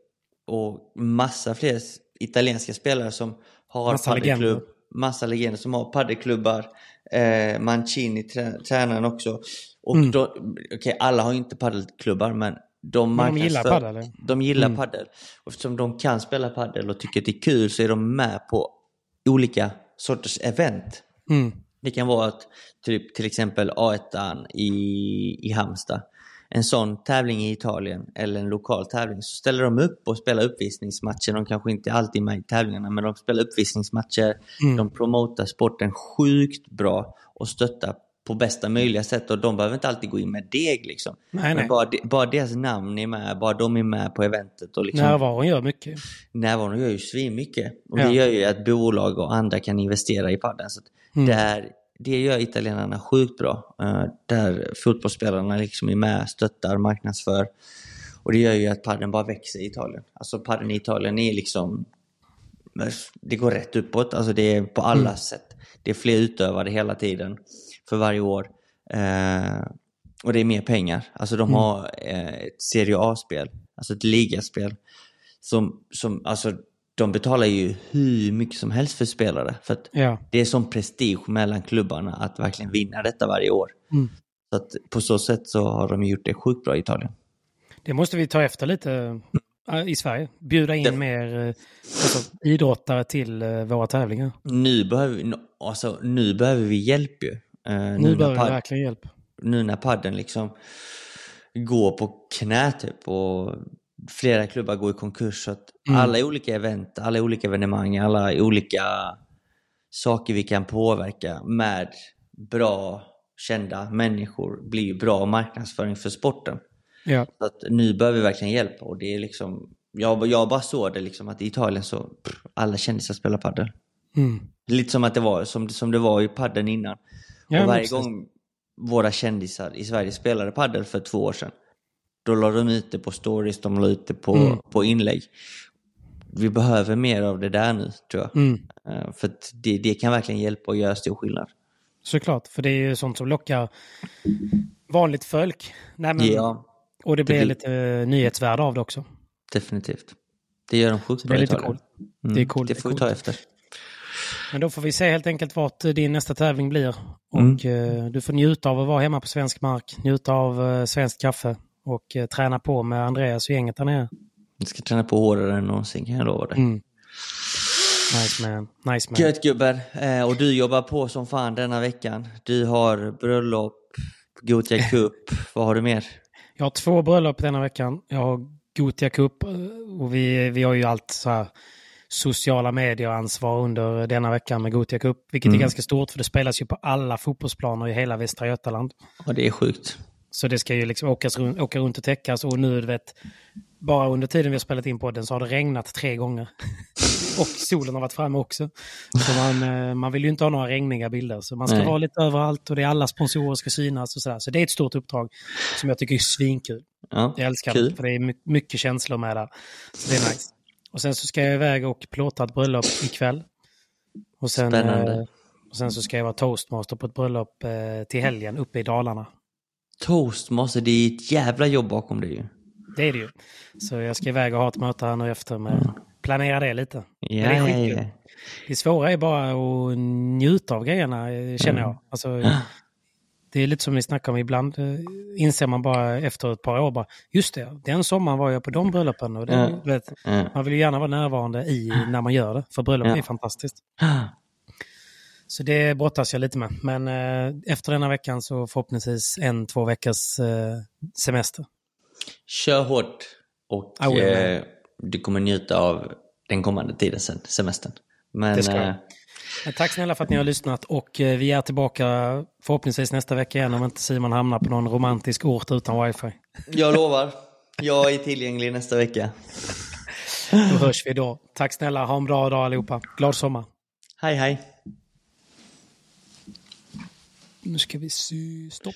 och massa fler italienska spelare som har Massa paddelklubb. legender. Massa legender som har paddelklubbar. Eh, Mancini, trä, tränaren också. Och Mm. då, okej, alla har ju inte paddelklubbar men de, Men de gillar paddel? De gillar Mm. paddel. Och eftersom de kan spela paddel och tycker att det är kul så är de med på olika sorters event. Mm. Det kan vara att typ, till exempel A1 i, i Halmstad. En sån tävling i Italien eller en lokal tävling så ställer de upp och spelar uppvisningsmatcher. De kanske inte alltid är med i tävlingarna men de spelar uppvisningsmatcher. Mm. De promotar sporten sjukt bra och stöttar på bästa möjliga sätt och de behöver inte alltid gå in med deg liksom. Nej, Men nej. Bara, de, bara deras namn är med, bara de är med på eventet och liksom Närvaron gör mycket. närvaron gör ju svinmycket. Och Ja. det gör ju att bolag och andra kan investera i padden. Så Mm. där, det gör italienarna sjukt bra. Eh, där fotbollsspelarna liksom är med, stöttar, marknadsför. Och det gör ju att padden bara växer i Italien. Alltså padden i Italien är liksom... Det går rätt uppåt, alltså det är på alla Mm. sätt. Det är fler utövare hela tiden, för varje år. Eh, och det är mer pengar. Alltså de Mm. har eh, ett Serie A-spel, alltså ett ligaspel. Som, som, alltså de betalar ju hur mycket som helst för spelare. För att Ja. det är som prestige mellan klubbarna att verkligen vinna detta varje år. Mm. Så att på så sätt så har de gjort det sjukt bra i Italien. Det måste vi ta efter lite eh, i Sverige. Bjuda in Det- mer eh, alltså, idrottare till eh, våra tävlingar. Nu behöver, vi- alltså, nu behöver vi hjälp ju. Eh, Nu när behöver vi verkligen hjälp. nu när padden liksom går på knä typ och flera klubbar går i konkurs. Så att Mm. alla olika event, alla olika evenemang, alla olika saker vi kan påverka med bra, kända människor blir ju bra marknadsföring för sporten. Ja. Så att nu behöver vi verkligen hjälp och det är liksom, jag, jag bara såg det liksom att i Italien så, pff, alla kändisar spelar padel. Mm. Lite som att det var, som, som det var i padden innan. Ja, och varje gång våra kändisar i Sverige spelade paddel för två år sedan, då la de ut det på stories, de la ut det på, Mm. på inlägg. Vi behöver mer av det där nu, tror jag. Mm. Eh, För det, det kan verkligen hjälpa och göra stor skillnad. Såklart, för det är ju sånt som lockar vanligt folk. Nej, men, Ja, och det blir blir- lite uh, nyhetsvärde av det också. definitivt. Det gör de sjukt Så det bra är lite Italien. coolt. Mm, Det är coolt, Det det får vi ta efter. Men då får vi se helt enkelt vart eh, din nästa tävling blir. Mm. Och eh, du får njuta av att vara hemma på svensk mark, njuta av svenskt kaffe och eh, träna på med Andreas och gänget där nere. Vi ska träna på hårdare än någonsin, kan jag lova dig. Mm. Nice man, nice man. Gött gubbar. Eh, och du jobbar på som fan denna veckan. Du har bröllop, Gothia Cup, vad har du mer? Jag har två bröllop denna veckan. Jag har Gotia Cup eh, och vi, vi har ju allt så här sociala medier-ansvar under denna veckan med Gotia Cup. Vilket Mm. är ganska stort för det spelas ju på alla fotbollsplaner i hela Västra Götaland. Och det är sjukt. Så det ska ju liksom åkas runt, åka runt och täckas och nu du vet, bara under tiden vi har spelat in podden så har det regnat tre gånger. och solen har varit framme också. Så man, eh, man vill ju inte ha några regniga bilder. Så man ska Nej. vara lite överallt och det är alla sponsorer ska synas och sådär. Så det är ett stort uppdrag som jag tycker är svinkul. Ja, Jag älskar kul. det, för det är my- mycket känslor med där. Så det är nice. Och sen så ska jag iväg och plåta ett bröllop ikväll. Och sen, Spännande. eh, och sen så ska jag vara toastmaster på ett bröllop eh, till helgen uppe i Dalarna. Toastmaster, det är ett jävla jobb bakom det ju. Det är det ju. Så jag ska iväg och ha ett möte här nu efter med planera det lite. Ja, det är ja, skitkul. ja. Det svåra är bara att njuta av grejerna, eh, känner jag. Alltså, det är lite som vi snackar om ibland. eh, Inser man bara efter ett par år, bara, just det, den sommaren var jag på de bröllopen. Och det, Ja. du vet, Ja. man vill ju gärna vara närvarande i när man gör det, för bröllop Ja. är fantastiskt. Så det brottas jag lite med. Men eh, efter denna veckan så förhoppningsvis en, två veckors eh, semester. Kör hårt och will, eh, du kommer njuta av den kommande tiden sen, semestern. Men Det ska jag. eh, tack snälla för att ni har lyssnat och eh, vi är tillbaka förhoppningsvis nästa vecka igen om inte Simon hamnar på någon romantisk ort utan wifi. jag lovar, jag är tillgänglig nästa vecka. Då hörs vi då. Tack snälla, ha en bra dag allihopa. Glad sommar. Hej hej! Nu ska vi se. Stopp.